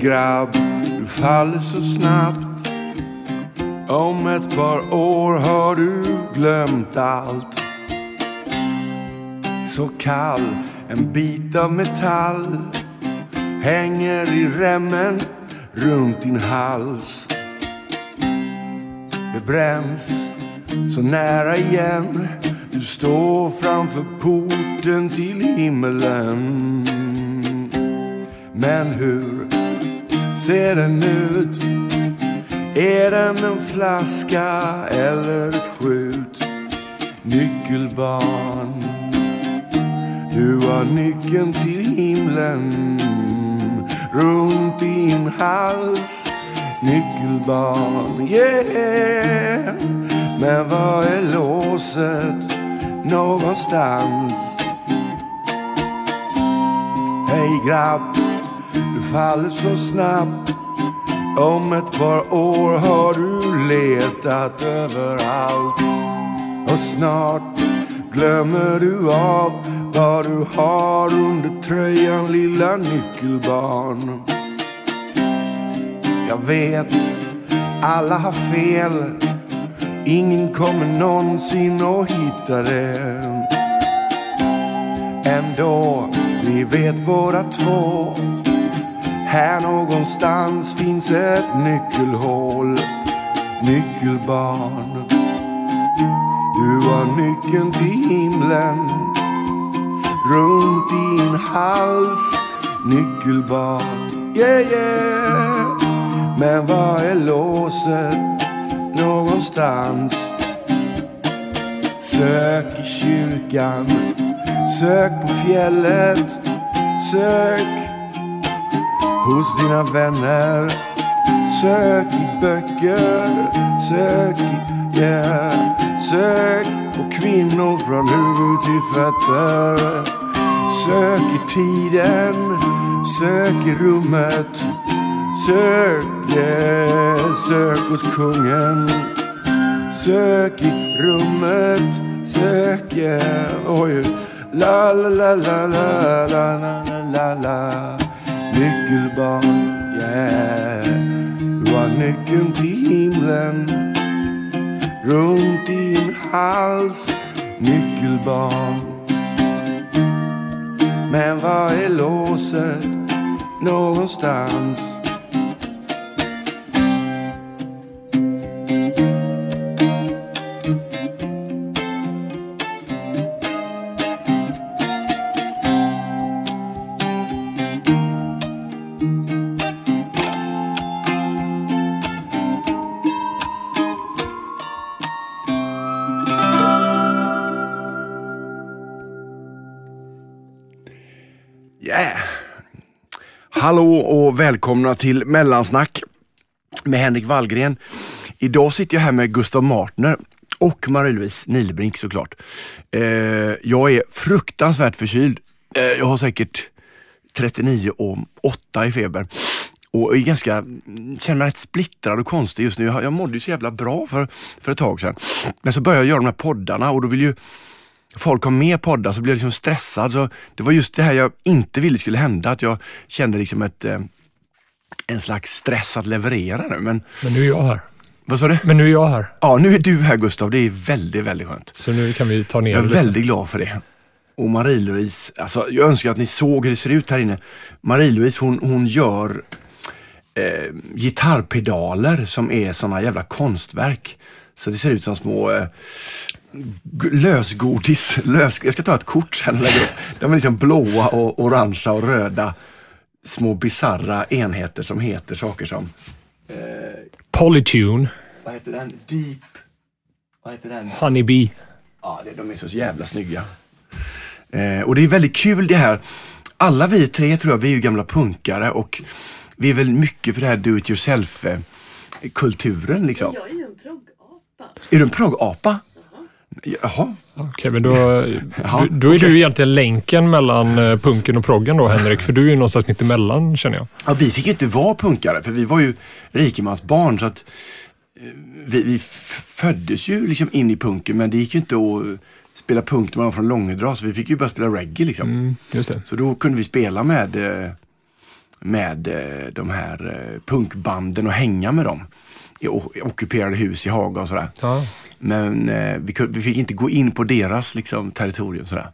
grabb, du faller så snabbt. Om ett par år har du glömt allt. Så kall, en bit av metall hänger i remmen runt din hals. Det bränns så nära igen. Du står framför porten till himmelen. Men hur ser den ut? Är den en flaska eller ett skjut? Nyckelbarn, du har nyckeln till himlen runt din hals. Nyckelbarn, yeah. Men var är låset någonstans? Hej grabb, faller så snabbt. Om ett par år har du letat överallt. Och snart glömmer du av vad du har under tröjan lilla nyckelbarn. Jag vet, alla har fel. Ingen kommer någonsin att hitta det. Ändå, vi vet båda två. Här någonstans finns ett nyckelhål. Nyckelbarn. Du har nyckeln till himlen. Runt din hals. Nyckelbarn. Yeah, yeah. Men var är låset någonstans? Sök i kyrkan, sök på fjället, sök hos dina vänner. Sök i böcker, sök i, yeah. Sök på kvinnor från huvud till fötter. Sök i tiden, sök i rummet. Sök, yeah, sök hos kungen. Sök i rummet, sök, yeah. Oj, la la la la la la la la la Nyckelbarn, yeah. Du har nyckeln till himlen. Runt din hals, nyckelbarn. Men var är låset någonstans? Hallå och välkomna till Mellansnack med Henrik Wallgren. Idag sitter jag här med Gustav Martner och Marie-Louise Nilbrink såklart. Eh, jag är fruktansvärt förkyld. Eh, jag har säkert 39 och 8 i feber. Och är ganska, känner mig rätt splittrad och konstig just nu. Jag, jag mådde ju så jävla bra för, för ett tag sedan. Men så började jag göra de här poddarna och då vill ju folk har mer poddar så blir jag liksom stressad. Så det var just det här jag inte ville skulle hända, att jag kände liksom ett, eh, en slags stress att leverera nu. Men Men nu är jag här. vad sa du? Men nu är jag här. Ja, nu är du här Gustav. Det är väldigt, väldigt skönt. Så nu kan vi ta ner Jag är lite. väldigt glad för det. Och Marie-Louise, alltså jag önskar att ni såg hur det ser ut här inne. Marie-Louise hon, hon gör eh, gitarrpedaler som är såna jävla konstverk. Så det ser ut som små eh, lösgodis. Lös, jag ska ta ett kort sen och lägga upp. De är liksom blåa och orangea och röda små bizarra enheter som heter saker som, Polytune, vad heter den? Deep, vad heter den? Honeybee. Ja, det, de är så jävla snygga. Eh, och det är väldigt kul det här. Alla vi tre tror jag, vi är ju gamla punkare och vi är väl mycket för det här do it yourself eh, kulturen liksom. Jag är ju en proggapa. Är du en proggapa? Jaha. Okej, men då, Ja, du, då är du egentligen länken mellan eh, punken och proggen då Henrik, för du är ju någonstans mitt emellan känner jag. Ja, vi fick ju inte vara punkare för vi var ju rikemansbarn så att eh, vi, vi föddes ju liksom in i punken men det gick ju inte att spela punk när man var från Långedra så vi fick ju börja spela reggae liksom. Mm, just det. Så då kunde vi spela med, eh, med eh, de här eh, punkbanden och hänga med dem i ockuperade hus i Haga och sådär. Ja. Men eh, vi, kunde, vi fick inte gå in på deras liksom, territorium. Sådär.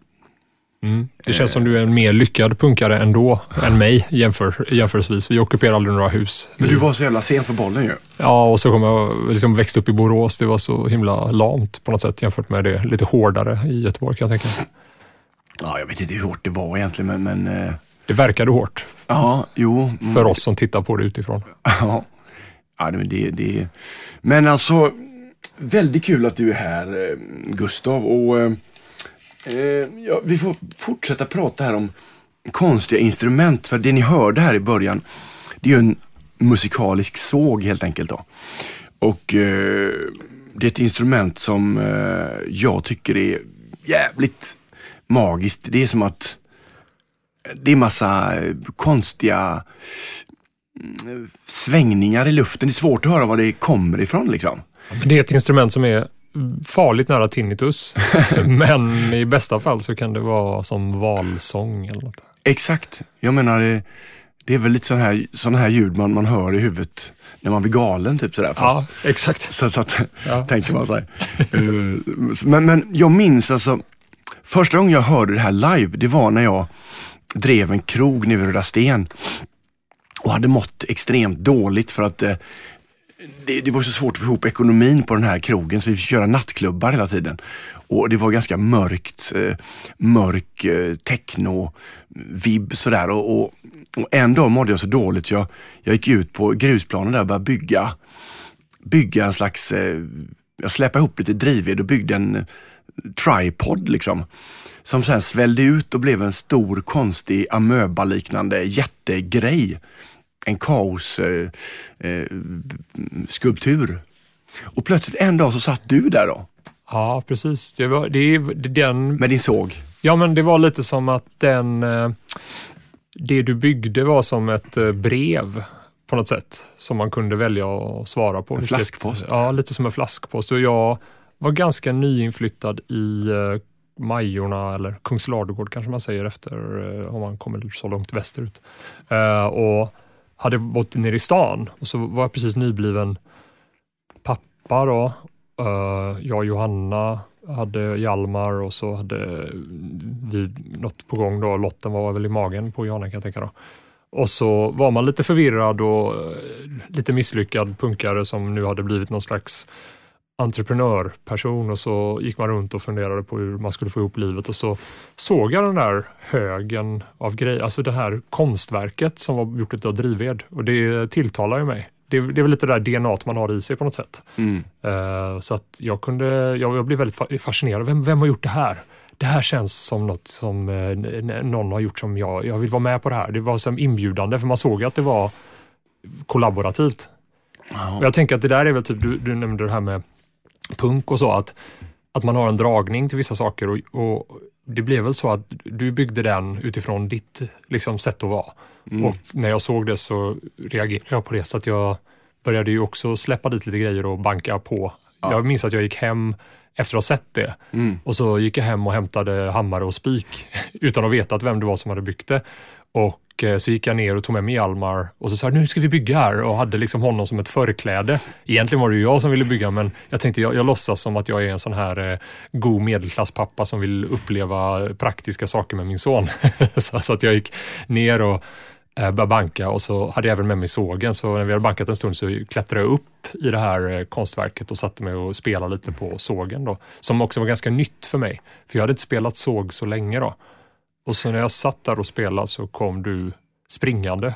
Mm. Det känns som du är en mer lyckad punkare ändå än mig jämför, jämförelsevis. Vi ockuperar aldrig några hus. Men du var så jävla sent på bollen ju. Ja, och så kom jag liksom växte upp i Borås. Det var så himla lamt på något sätt jämfört med det lite hårdare i Göteborg kan jag tänka. Ja, jag vet inte hur hårt det var egentligen, men, men eh, Det verkade hårt ja, jo. för oss som tittar på det utifrån. Ja, ja men, det, det. Men alltså, väldigt kul att du är här eh, Gustav. Och, eh, eh, ja, vi får fortsätta prata här om konstiga instrument. För det ni hörde här i början, det är ju en musikalisk såg helt enkelt. Då. Och eh, det är ett instrument som eh, jag tycker är jävligt magiskt. Det är som att det är massa konstiga svängningar i luften. Det är svårt att höra var det kommer ifrån liksom. Men det är ett instrument som är farligt nära tinnitus. Men i bästa fall så kan det vara som valsång eller något. Exakt. Jag menar, det, det är väl lite sån här, sån här ljud man, man hör i huvudet när man blir galen. Typ sådär. Fast, Ja, exakt. Så, så att, Ja. tänker man sig. Eh, men, men jag minns alltså, första gången jag hörde det här live, det var när jag drev en krog nere vid Röda Sten och hade mått extremt dåligt för att eh, det, det var så svårt att få ihop ekonomin på den här krogen så vi fick köra nattklubbar hela tiden. Och det var ganska mörkt, eh, mörk eh, techno-vibb sådär. Och, och, och en dag mådde jag så dåligt så jag, jag gick ut på grusplanen där och började bygga, bygga en slags, eh, jag släpade ihop lite drivved och byggde en eh, tripod liksom. Som sen svällde ut och blev en stor konstig amöba-liknande jättegrej. En kaos eh, eh. Och plötsligt en dag så satt du där då, Ja, precis. Det var, det den, med din såg. ja, men det var lite som att den... eh, Det du byggde var som ett eh, brev på något sätt som man kunde välja att svara på. En flaskpost. Ja, lite som en flaskpost. Och jag var ganska nyinflyttad i eh, Majorna eller Kungsladugård kanske man säger efter om man kommer så långt västerut. Och hade bott nere i stan och så var jag precis nybliven pappa då. Eh, jag och Johanna hade Hjalmar och så hade vi något på gång då. Lotten var väl i magen på Johanna kan jag tänka då. Och så var man lite förvirrad och eh, lite misslyckad punkare som nu hade blivit någon slags entreprenörperson och så gick man runt och funderade på hur man skulle få ihop livet och så såg jag den där högen av grejer, alltså det här konstverket som var gjort av drivved och det tilltalar ju mig. Det, det är väl lite det där DNA man har i sig på något sätt. Mm. Eh, så att jag kunde, jag, jag blev väldigt fa- fascinerad. Vem, vem har gjort det här? Det här känns som något som eh, någon har gjort som jag, jag vill vara med på det här. Det var som inbjudande för man såg att det var kollaborativt. Och jag tänker att det där är väl typ, du, du nämnde det här med punk och så, att, att man har en dragning till vissa saker och, och det blev väl så att du byggde den utifrån ditt liksom, sätt att vara. Mm. Och när jag såg det så reagerade jag på det så att jag började ju också släppa dit lite grejer och banka på. Ja. Jag minns att jag gick hem efter att ha sett det Mm. och så gick jag hem och hämtade hammare och spik utan att veta vem det var som hade byggt det. Och eh, så gick jag ner och tog med mig Hjalmar och så sa nu ska vi bygga här och hade liksom honom som ett förkläde. Egentligen var det ju jag som ville bygga men jag tänkte jag, jag låtsas som att jag är en sån här eh, god medelklasspappa som vill uppleva praktiska saker med min son. så, så att jag gick ner och eh, började banka och så hade jag även med mig sågen. Så när vi hade bankat en stund så klättrade jag upp i det här eh, konstverket och satte mig och spelade lite på sågen då. Som också var ganska nytt för mig. För jag hade inte spelat såg så länge då. Och så när jag satt där och spelade så kom du springande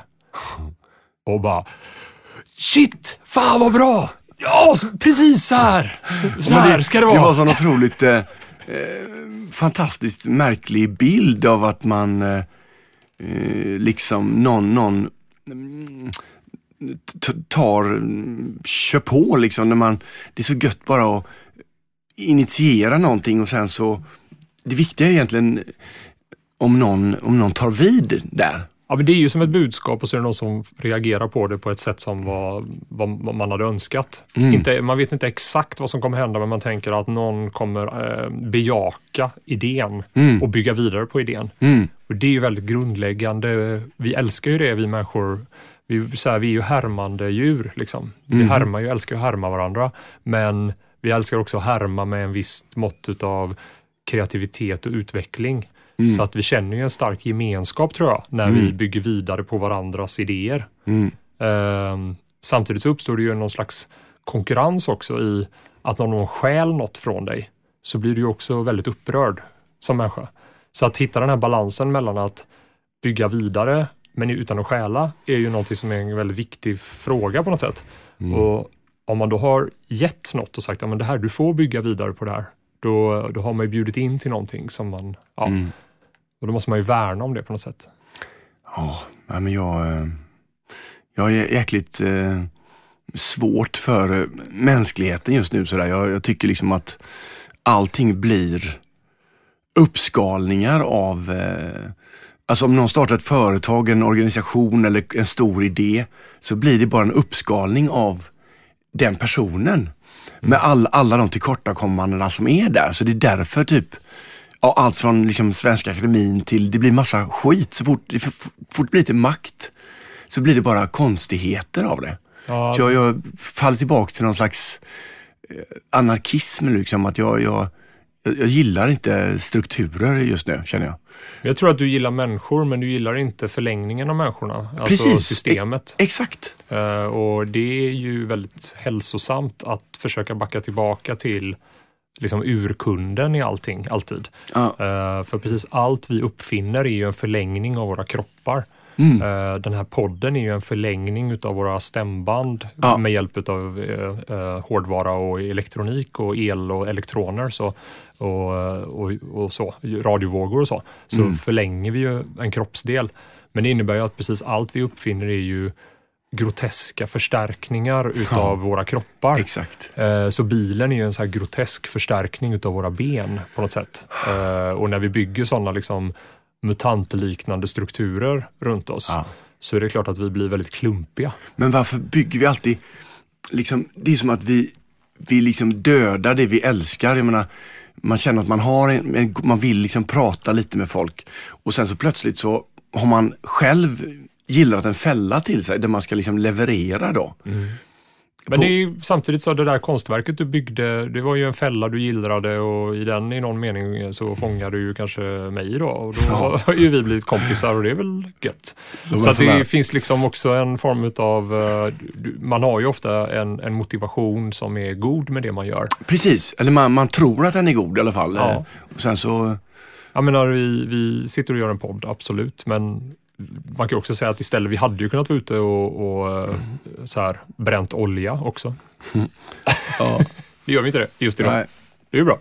och bara Shit! Fan vad bra! Ja, precis så här! Så här ska det Det var vara. så otroligt eh, eh, fantastiskt märklig bild av att man eh, eh, liksom någon, någon mm, tar, kör på liksom när man, det är så gött bara att initiera någonting och sen så, det viktiga är egentligen om någon, om någon tar vid där. Ja, men det är ju som ett budskap och så är det någon som reagerar på det på ett sätt som var, vad, vad man hade önskat. Mm. Inte, man vet inte exakt vad som kommer hända men man tänker att någon kommer eh, bejaka idén Mm. och bygga vidare på idén. Mm. Och Det är ju väldigt grundläggande. Vi älskar ju det vi människor. Vi, så här, vi är ju härmande djur. Liksom. Vi Mhm. härmar ju, älskar att härma varandra. Men vi älskar också att härma med en viss mått av kreativitet och utveckling. Mm. Så att vi känner ju en stark gemenskap tror jag, när vi Mm. bygger vidare på varandras idéer. Mm. Ehm, samtidigt så uppstår det ju någon slags konkurrens också i att om någon stjäl något från dig så blir du också väldigt upprörd som människa. Så att hitta den här balansen mellan att bygga vidare men utan att stjäla är ju någonting som är en väldigt viktig fråga på något sätt. Mm. Och om man då har gett något och sagt att ja, du du får bygga vidare på det här. Då, då har man ju bjudit in till någonting som man, ja, Mm. Och då måste man ju värna om det på något sätt. Ja, men jag, eh, jag är jäkligt eh, svårt för eh, mänskligheten just nu. Sådär. Jag, jag tycker liksom att allting blir uppskalningar av Alltså om någon startar ett företag, en organisation eller en stor idé så blir det bara en uppskalning av den personen. Med all, alla de tillkortakommandena som är där. Så det är därför typ ja, allt från liksom Svenska Akademin till, det blir massa skit. Så fort fort det blir lite makt så blir det bara konstigheter av det. Ja, Så jag, jag faller tillbaka till någon slags eh, anarkism liksom. Att jag, jag, jag, gillar inte strukturer just nu känner jag. Jag tror att du gillar människor men du gillar inte förlängningen av människorna. Alltså Precis. systemet. Exakt. Eh, och det är ju väldigt hälsosamt att försöka backa tillbaka till liksom urkunden i allting, alltid. Ja. Eh, för precis allt vi uppfinner är ju en förlängning av våra kroppar. Mm. Eh, Den här podden är ju en förlängning utav våra stämband Ja. med hjälp av eh, hårdvara och elektronik och el och elektroner så, och, och, och så, radiovågor och så. Så Mm. förlänger vi ju en kroppsdel. Men det innebär ju att precis allt vi uppfinner är ju groteska förstärkningar utav våra kroppar. Exakt. Eh, Så bilen är ju en så här grotesk förstärkning utav våra ben på något sätt. Eh, Och när vi bygger sådana liksom mutantliknande strukturer runt oss Ja. så är det klart att vi blir väldigt klumpiga. Men varför bygger vi alltid, liksom, det är som att vi, vi liksom dödar det vi älskar. Jag menar, man känner att man har en, man vill liksom prata lite med folk och sen så plötsligt så har man själv gillat en fälla till sig där man ska liksom leverera då. Men På- det är ju samtidigt så det där konstverket du byggde, det var ju en fälla du gillrade och i den i någon mening så fångade du ju kanske mig då och då Ja. har ju vi blivit kompisar och det är väl gött. Som Så att det finns liksom också en form utav, eh, man har ju ofta en, en motivation som är god med det man gör. Precis, eller man, man tror att den är god i alla fall. Ja. Och sen så, Jag menar, vi, vi sitter och gör en podd, absolut, men man kan också säga att istället, vi hade ju kunnat vara ute och, och eh, så här, bränt olja också. ja. Det gör vi inte det just idag. Nej. Det är ju bra.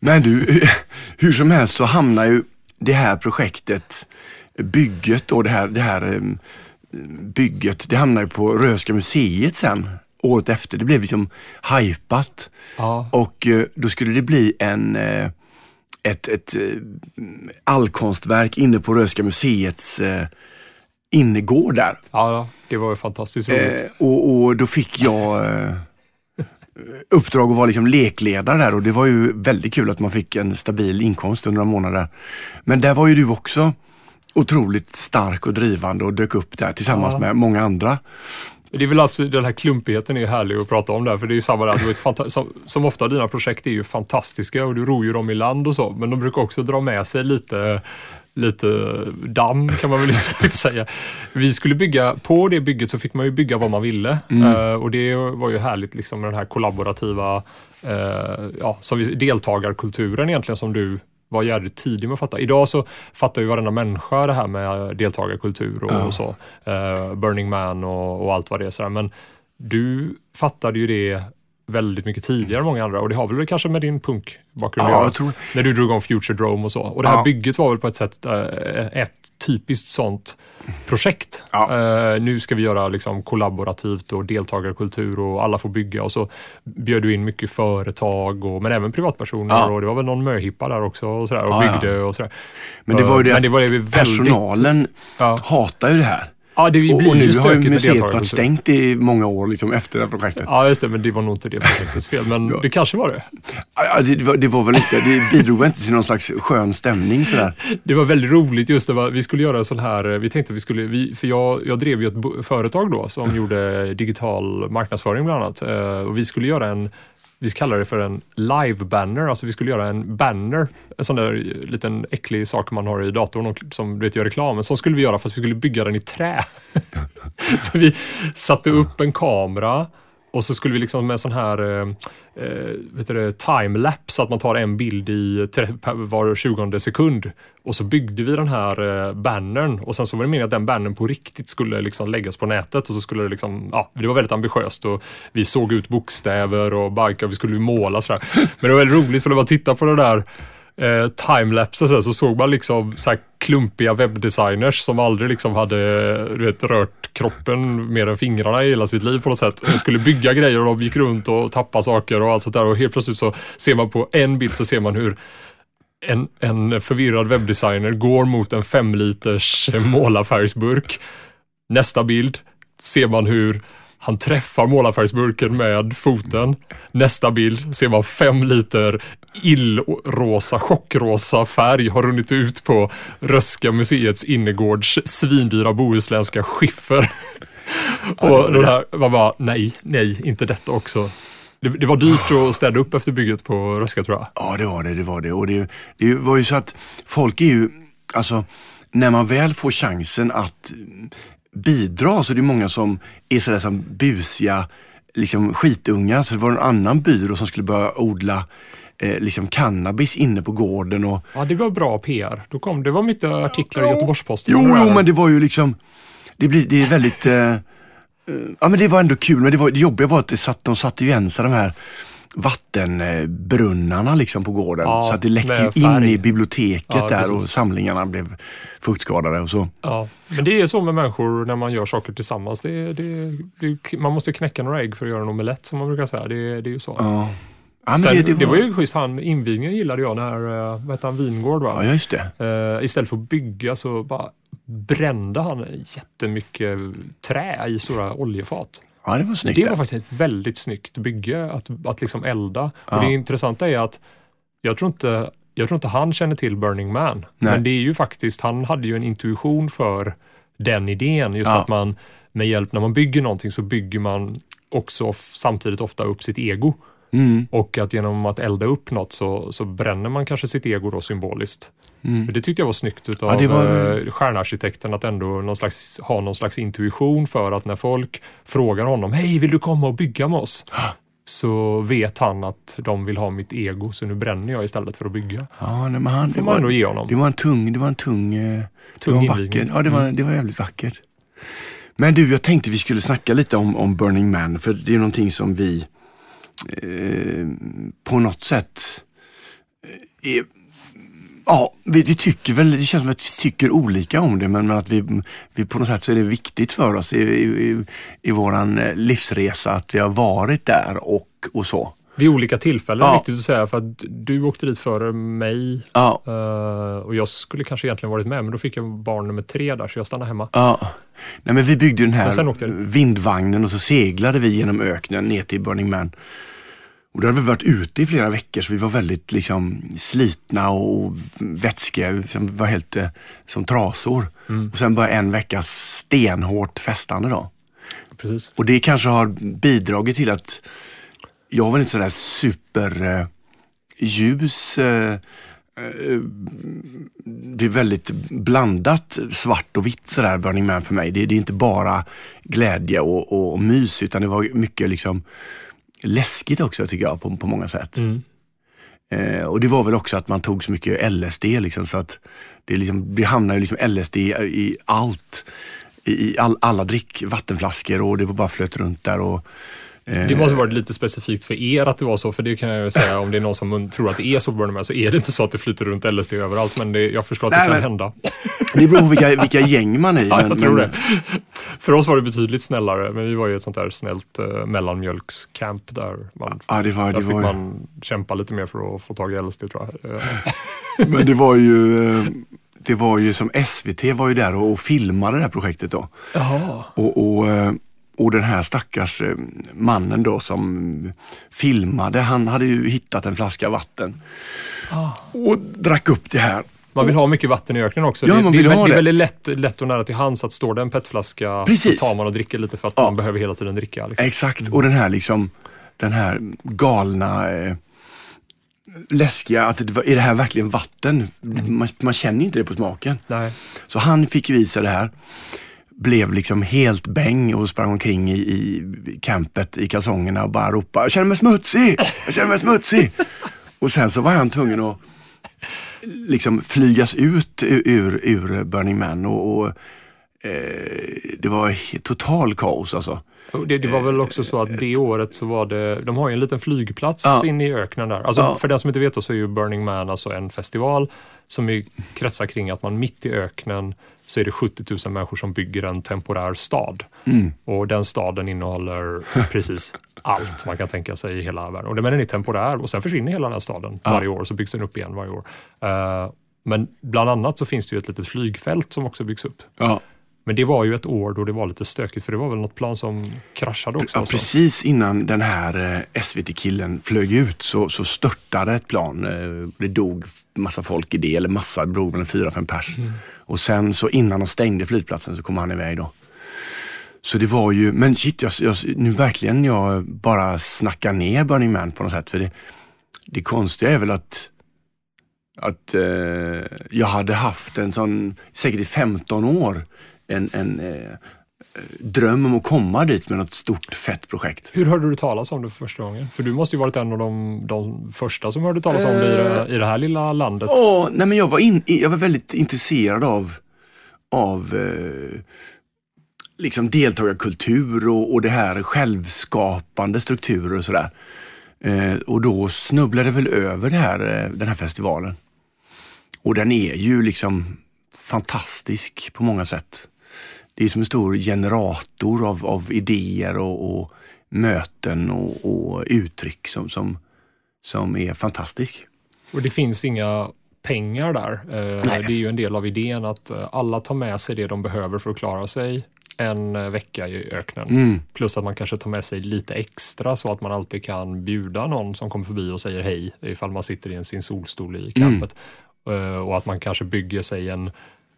Men du, hur som helst så hamnar ju det här projektet, bygget och det här, det här eh, bygget, det hamnar ju på Röhsska museet sen året efter. Det blev liksom hajpat Ja. och eh, då skulle det bli en ett, ett eh, allkonstverk inne på Röhsska museets eh, innergård där. ja, det var ju fantastiskt roligt. Eh, och, och då fick jag eh, uppdrag att vara liksom lekledare där och det var ju väldigt kul att man fick en stabil inkomst under några månader. Men där var ju du också otroligt stark och drivande och dök upp där tillsammans Ja. med många andra. Det är väl absolut, den här klumpigheten är härlig att prata om där, för det är ju samma där. Som, som ofta dina projekt är ju fantastiska och du ror ju dem i land och så, men de brukar också dra med sig lite lite damm kan man väl säga. Vi skulle bygga, på det bygget så fick man ju bygga vad man ville Eh, och det var ju härligt liksom med den här kollaborativa eh, ja, som vi, deltagarkulturen egentligen som du var jävligt tidig med att fatta. Idag så fattar ju varenda människa det här med deltagarkultur och, Ja. och så. Eh, Burning Man och, och allt vad det är. Sådär. Men du fattade ju det väldigt mycket tidigare än många andra och det har väl kanske med din punkbakgrund Ja, att göra. När du drog om Future Drome och så. Och det här Ja. bygget var väl på ett sätt eh, ett typiskt sånt projekt. Ja. Eh, nu ska vi göra liksom kollaborativt och deltagarkultur och alla får bygga och så bjöd du in mycket företag och, men även privatpersoner Ja. och det var väl någon möhippa där också och, sådär, och Ja, byggde och sådär. Men det var ju det att det var väldigt, personalen Ja. hatar ju det här. Ja, det blir Och, och nu har ju museet varit stängt i många år liksom, efter det här projektet. Ja, just det, men det var nog inte det projektets fel. Men det kanske var det. Ja, det, var, det var väl inte, det bidrog inte till någon slags skön stämning sådär. Det var väldigt roligt just det. Var, vi skulle göra en sån här, vi tänkte att vi skulle, vi, för jag, jag drev ju ett företag då som gjorde digital marknadsföring bland annat. Eh, och vi skulle göra en, vi kallar det för en live-banner, alltså vi skulle göra en banner, en sån där liten äcklig sak man har i datorn och, som du vet gör reklam. Så skulle vi göra fast vi skulle bygga den i trä. så vi satte upp en kamera och så skulle vi liksom med sån här eh, eh timelapse, att man tar en bild i var 20 sekund. Och så byggde vi den här eh, bannern och sen så var det meningen att den bannern på riktigt skulle liksom läggas på nätet och så skulle det liksom, ja, det var väldigt ambitiöst och vi såg ut bokstäver och bikar, vi skulle måla sådär. Men det var väldigt roligt för att bara titta på det där eh, timelapse så, så såg man liksom så här klumpiga webbdesigners som aldrig liksom hade du vet, rört kroppen mer än fingrarna i hela sitt liv på något sätt. De skulle bygga grejer och de gick runt och tappade saker och allt sånt där och helt plötsligt så ser man på en bild så ser man hur en, en förvirrad webbdesigner går mot en femliters eh, målarfärgsburk. Nästa bild ser man hur han träffar målarfärgsburken med foten. Nästa bild ser man fem liter illrosa, chockrosa färg har runnit ut på Röska museets innergårds svindyra bohuslänska skiffer. Och den här, man bara, nej, nej, inte detta också. Det, det var dyrt att städa upp efter bygget på Röska tror jag. Ja, det var det. det, var det. Och det, det var ju så att folk är ju, alltså när man väl får chansen att bidra så är det många som är sådär som busiga liksom skitungar. Så det var en annan byrå som skulle börja odla eh, liksom cannabis inne på gården. Och, Ja, det var bra PR. Då kom, det var mycket artiklar i Göteborgs-Posten. jo, jo, men det var ju liksom, det, blir, det är väldigt, eh, eh, ja men det var ändå kul. Men det, var, det jobbiga var att det satt, de satte ju sig de här vattenbrunnarna liksom på gården. Ja, så att det läckte in i biblioteket Ja, där och samlingarna blev fuktskadade och så. Ja, men det är så med människor när man gör saker tillsammans. Det, det, det, man måste knäcka några ägg för att göra en omelett som man brukar säga. Det, det är ju så. Ja. Ja, men Sen, det, det, det, var... var... ju schysst, han, invigningen gillade jag när, eh, vad hette han, Vingård va? Ja, just det. Eh, istället för att bygga så bara brände han jättemycket trä i stora oljefat. Ja, det var snyggt. Det var faktiskt ett väldigt snyggt bygge att, att liksom elda. Ja. Och det intressanta är att jag tror inte, jag tror inte han känner till Burning Man. Nej. Men det är ju faktiskt, han hade ju en intuition för den idén. Just Ja. att man med hjälp, när man bygger någonting så bygger man också samtidigt ofta upp sitt ego. Mm, Och att genom att elda upp något så, så bränner man kanske sitt ego då symboliskt. mm. Det tyckte jag var snyggt utav Ja, det var- var... stjärnarkitekten att ändå någon slags, ha någon slags intuition för att när folk frågar honom, hej vill du komma och bygga med oss? Så vet han att de vill ha mitt ego så nu bränner jag istället för att bygga. Ja, nej, men han, Det det, får man ändå var, ge honom. det var en tung, det var en tung, eh, det Tung var en invigning. vacker. Ja, det var, det var jävligt vackert. Men du, jag tänkte vi skulle snacka lite om, om Burning Man, för det är någonting som vi eh, på något sätt eh, är, Ja, vi, vi tycker väl, det känns som att vi tycker olika om det men, men att vi, vi på något sätt så är det viktigt för oss i, i, i, i våran eh, livsresa att vi har varit där och, och så. Vid olika tillfällen, Ja. viktigt att säga, för att du åkte dit före mig Ja, eh, och jag skulle kanske egentligen varit med, men då fick jag barn nummer tre där, så jag stannade hemma. Ja. Nej, men vi byggde den här vindvagnen och så seglade vi genom öknen ner till Burning Man. Och då hade vi varit ute i flera veckor så vi var väldigt liksom, slitna och vätskiga. Vi var helt eh, som trasor. Mm. Och sen bara en vecka stenhårt festande då. Precis. Och det kanske har bidragit till att jag var inte sådär super eh. Eh, eh, det är väldigt blandat svart och vitt sådär Burning Man för mig. Det, är inte bara glädje och, och, och mys utan det var mycket liksom läskigt också tycker jag på, på många sätt. Mm. Eh, och det var väl också att man tog så mycket LSD liksom, så att det, liksom, det hamnade ju liksom LSD i allt. I, i all, alla drick, vattenflaskor och det var bara flöt runt där. Och Det måste varit lite specifikt för er att det var så, för det kan jag ju säga om det är någon som tror att det är så på Man så är det inte så att det flyter runt LSD överallt, men det, jag förstår att det Nej, kan men- hända. Det beror på vilka, vilka gäng man är i. Ja, men- jag tror men- det. För oss var det betydligt snällare, men vi var ju ett sånt där snällt uh, mellanmjölkscamp där man, Ja, det var, där det fick var, man kämpa lite mer för att få tag i LSD tror jag. Men det var ju, eh, det var ju som SVT var ju där och, och filmade det här projektet då. Jaha. Och, och, eh, och den här stackars eh, mannen då som filmade, han hade ju hittat en flaska vatten Ah. och drack upp det här. Man vill ha mycket vatten i öknen också. Ja, det, man det, vill är, ha det är det. väldigt lätt, lätt och nära till hands att står det en petflaska Precis. så tar man och dricker lite för att Ja. man behöver hela tiden dricka. Liksom. Exakt, och den här liksom, den här galna eh, läskiga, att det, är det här verkligen vatten? Man, man känner inte det på smaken. Nej. Så han fick visa det här. Blev liksom helt bäng och sprang omkring i, i campet i kalsongerna och bara ropade Jag känner mig smutsig! Jag känner mig smutsig! och sen så var han tvungen att liksom flygas ut ur, ur, ur Burning Man och, och eh, det var total kaos alltså. Det, det var väl också så att det året så var det, de har ju en liten flygplats Ja. inne i öknen där. Alltså Ja. För den som inte vet då så är ju Burning Man alltså en festival som är, kretsar kring att man mitt i öknen så är det 70 000 människor som bygger en temporär stad. Mm. Och den staden innehåller precis allt man kan tänka sig i hela världen. Och Men den är temporär och sen försvinner hela den här staden Ja. varje år så byggs den upp igen varje år. Eh, men bland annat så finns det ju ett litet flygfält som också byggs upp. Ja, Men det var ju ett år då det var lite stökigt för det var väl något plan som kraschade också. ja, så. precis innan den här eh, SVT-killen flög ut så, så störtade ett plan. Eh, det dog massa folk i det, eller massa, det dog väl en fyra, fem pers. Och sen så innan de stängde flygplatsen så kom han iväg då. Så det var ju, men shit, jag, jag, nu verkligen jag bara snackar ner Burning Man på något sätt. För det, det konstiga är väl att, att eh, jag hade haft en sån, säkert i 15 år, en, en eh, dröm om att komma dit med något stort fett projekt. Hur hörde du talas om det för första gången? För du måste ju varit en av de, de första som hörde talas om det i det, i det här lilla landet. Åh, nej men jag, var in, jag var väldigt intresserad av, av eh, liksom deltagarkultur och, och det här självskapande strukturer och sådär. Eh, och då snubblade jag väl över här, eh, den här festivalen. Och den är ju liksom fantastisk på många sätt. Det är som en stor generator av, av idéer och, och möten och, och uttryck som, som, som är fantastisk. Och det finns inga pengar där. Eh, Nej. det är ju en del av idén att eh, alla tar med sig det de behöver för att klara sig en eh, vecka i öknen. Mm. Plus att man kanske tar med sig lite extra så att man alltid kan bjuda någon som kommer förbi och säger hej ifall man sitter i sin solstol i campet. Eh, och att man kanske bygger sig en,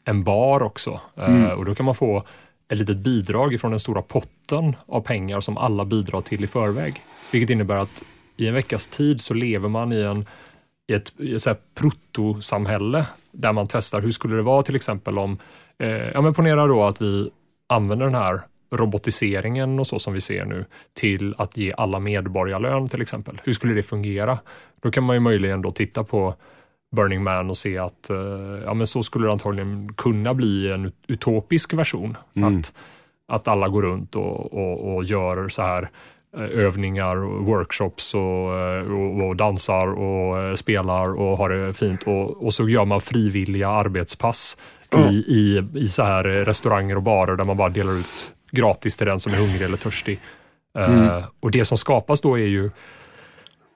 en bar också. Eh, Och då kan man få ett litet bidrag ifrån den stora potten av pengar som alla bidrar till i förväg. Vilket innebär att i en veckas tid så lever man i en i ett, i ett så här protosamhälle där man testar hur skulle det vara till exempel om, eh, ja men ponera då att vi använder den här robotiseringen och så som vi ser nu till att ge alla medborgarlön till exempel. Hur skulle det fungera? Då kan man ju möjligen då titta på Burning Man och se att eh, ja, men så skulle det antagligen kunna bli en utopisk version. Att, att alla går runt och, och, och gör så här eh, övningar och workshops och, eh, och, och dansar och spelar och har det fint och, och så gör man frivilliga arbetspass i, i, i så här restauranger och barer där man bara delar ut gratis till den som är hungrig eller törstig. Eh, och det som skapas då är ju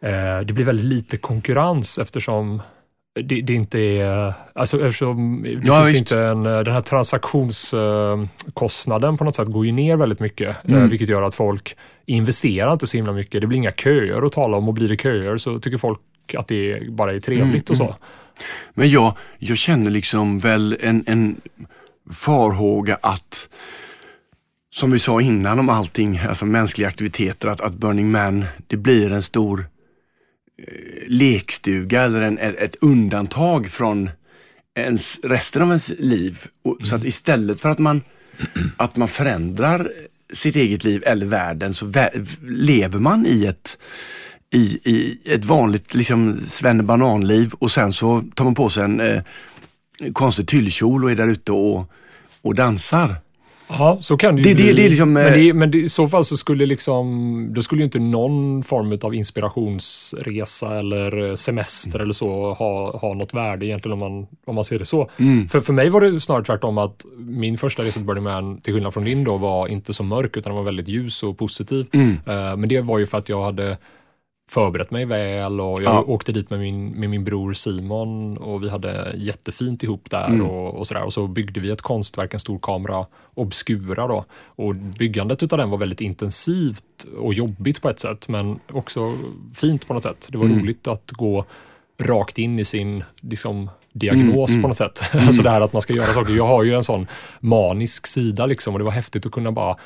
eh, det blir väldigt lite konkurrens eftersom det, det inte är, alltså eftersom det Ja, finns inte en, den här transaktionskostnaden på något sätt går ju ner väldigt mycket, eh, Mm. vilket gör att folk investerar inte så himla mycket. Det blir inga köer att tala om och blir det köer så tycker folk att det bara är trevligt och så. Men jag, jag känner liksom väl en, en farhåga att, som vi sa innan om allting, alltså mänskliga aktiviteter, att, att Burning Man, det blir en stor eh, lekstuga eller en, ett, undantag från ens, resten av ens liv. Och, Så att istället för att man, att man förändrar sitt eget liv eller världen så lever man i ett i, i ett vanligt liksom svennebananliv och sen så tar man på sig en eh, konstig tyllkjol och är där ute och, och dansar. Ja, så kan det ju Det- det- bli. det är liksom, men eh, det, men det, i så fall så skulle liksom, då skulle ju inte någon form av inspirationsresa eller semester eller så ha, ha något värde egentligen om man, om man ser det så. Mm. För, för mig var det snarare tvärtom att min första resa till Burning Man, till skillnad från din då, var inte så mörk utan den var väldigt ljus och positiv. Mm. Eh, men det var ju för att jag hade förberett mig väl och jag Ja. åkte dit med min, med min bror Simon och vi hade jättefint ihop där Mm. och, och sådär. Och så byggde vi ett konstverk, en stor kamera, Obscura då. Och byggandet utav den var väldigt intensivt och jobbigt på ett sätt men också fint på något sätt. Det var Mm. roligt att gå rakt in i sin liksom, diagnos Mm, på något sätt. alltså det här att man ska göra saker. Jag har ju en sån manisk sida liksom och det var häftigt att kunna bara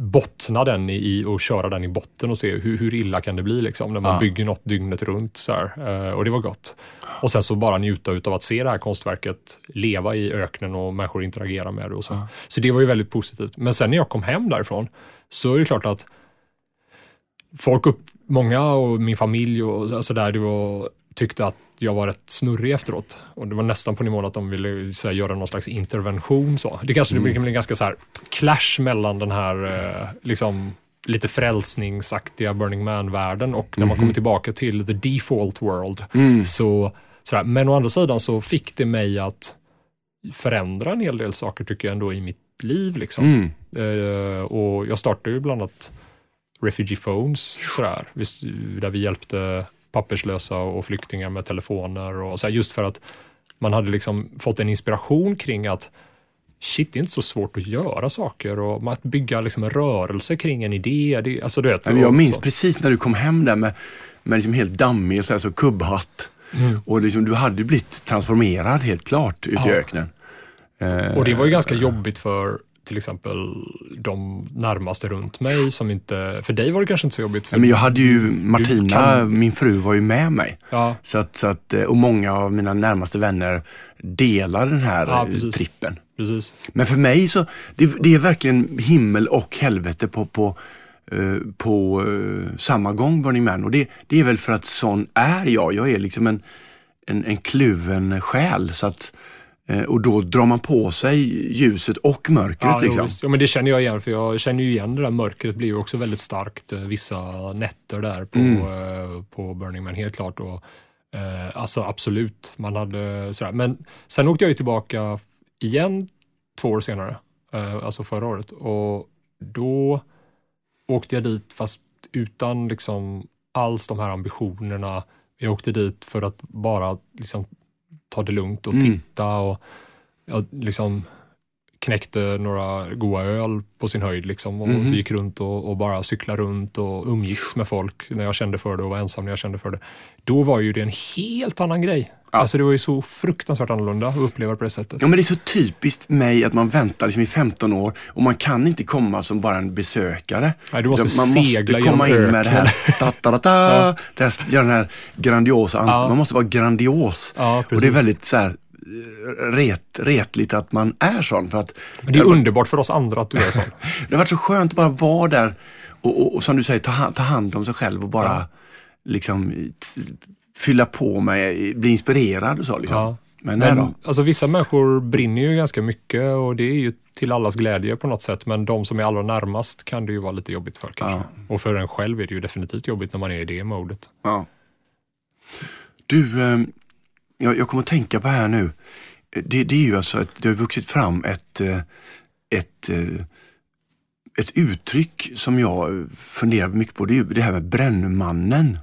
bottna den i, och köra den i botten och se hur, hur illa kan det bli liksom, när man Ja. bygger något dygnet runt. Så här. Eh, och det var gott. Och sen så bara njuta av att se det här konstverket leva i öknen och människor interagera med det. Och så. så det var ju väldigt positivt. Men sen när jag kom hem därifrån så är det klart att folk, upp, många och min familj och så- så där, det var, tyckte att jag var rätt snurrig efteråt. Och det var nästan på nivån att de ville så här, göra någon slags intervention. Så. Det kanske det blir en ganska så här, clash mellan den här eh, liksom, lite frälsningsaktiga Burning Man-världen och när man kommer tillbaka till the default world. Mm. Så, sådär. Men å andra sidan så fick det mig att förändra en hel del saker tycker jag ändå i mitt liv. Liksom. Mm. Eh, och jag startade ju bland annat Refugee Phones, sådär, där vi hjälpte papperslösa och flyktingar med telefoner. Och så här, just för att man hade liksom fått en inspiration kring att shit, det är inte så svårt att göra saker och att bygga liksom en rörelse kring en idé. Det, alltså, du vet, Jag minns så. precis när du kom hem där med, med liksom helt dammig och så, här, så kubbhatt. Mm. Och liksom, du hade blivit transformerad helt klart ute i Ja. öknen. Eh, Och det var ju ganska jobbigt för till exempel de närmaste runt mig som inte, för dig var det kanske inte så jobbigt. För, ja, men jag hade ju, Martina, kan- min fru, var ju med mig. ja, Så att, så att, eh, och många av mina närmaste vänner delar den här Ja, eh, precis. trippen. precis. Men för mig så, det, det är verkligen himmel och helvete på, på, eh, på samma gång Burning Man. Och det, det är väl för att sån är jag. Jag är liksom en, en, en kluven själ. Så att, och då drar man på sig ljuset och mörkret. Ja, liksom. ja, men det känner jag igen, för jag känner ju igen det där mörkret blir ju också väldigt starkt eh, vissa nätter där på, Mm. eh, på Burning Man, helt klart. Och, eh, alltså absolut, man hade sådär. Men sen åkte jag ju tillbaka igen två år senare, eh, alltså förra året. Och då åkte jag dit fast utan liksom alls de här ambitionerna. Jag åkte dit för att bara liksom ta det lugnt och Mm. titta och jag liksom knäckte några goa öl på sin höjd liksom och Mhm. gick runt och, och bara cyklade runt och umgicks med folk när jag kände för det och var ensam när jag kände för det. Då var ju det en helt annan grej. Ja. Alltså det var ju så fruktansvärt annorlunda att uppleva det på det sättet. Ja, men det är så typiskt mig att man väntar liksom i 15 år och man kan inte komma som bara en besökare. Nej, du måste man segla måste komma in med det här, ta, ta, ta, ta, Ja. det här, den här grandiosa, an- Ja. man måste vara grandios. Ja, och det är väldigt så här, ret, retligt att man är sån. För att Men det är underbart för oss andra att du är sån. det har varit så skönt att bara vara där och, och, och som du säger, ta, ta hand om sig själv och bara Ja. liksom fylla på med, bli inspirerad och så. Liksom. Ja. Men, Men då. alltså, vissa människor brinner ju ganska mycket och det är ju till allas glädje på något sätt. Men de som är allra närmast kan det ju vara lite jobbigt för kanske. Och för en själv är det ju definitivt jobbigt när man är i det modet. Ja. Du, eh, jag, jag kommer att tänka på här nu. Det, det är ju alltså att det har vuxit fram ett, eh, ett, eh, ett uttryck som jag funderar mycket på. Det är ju det här med Brännmannen.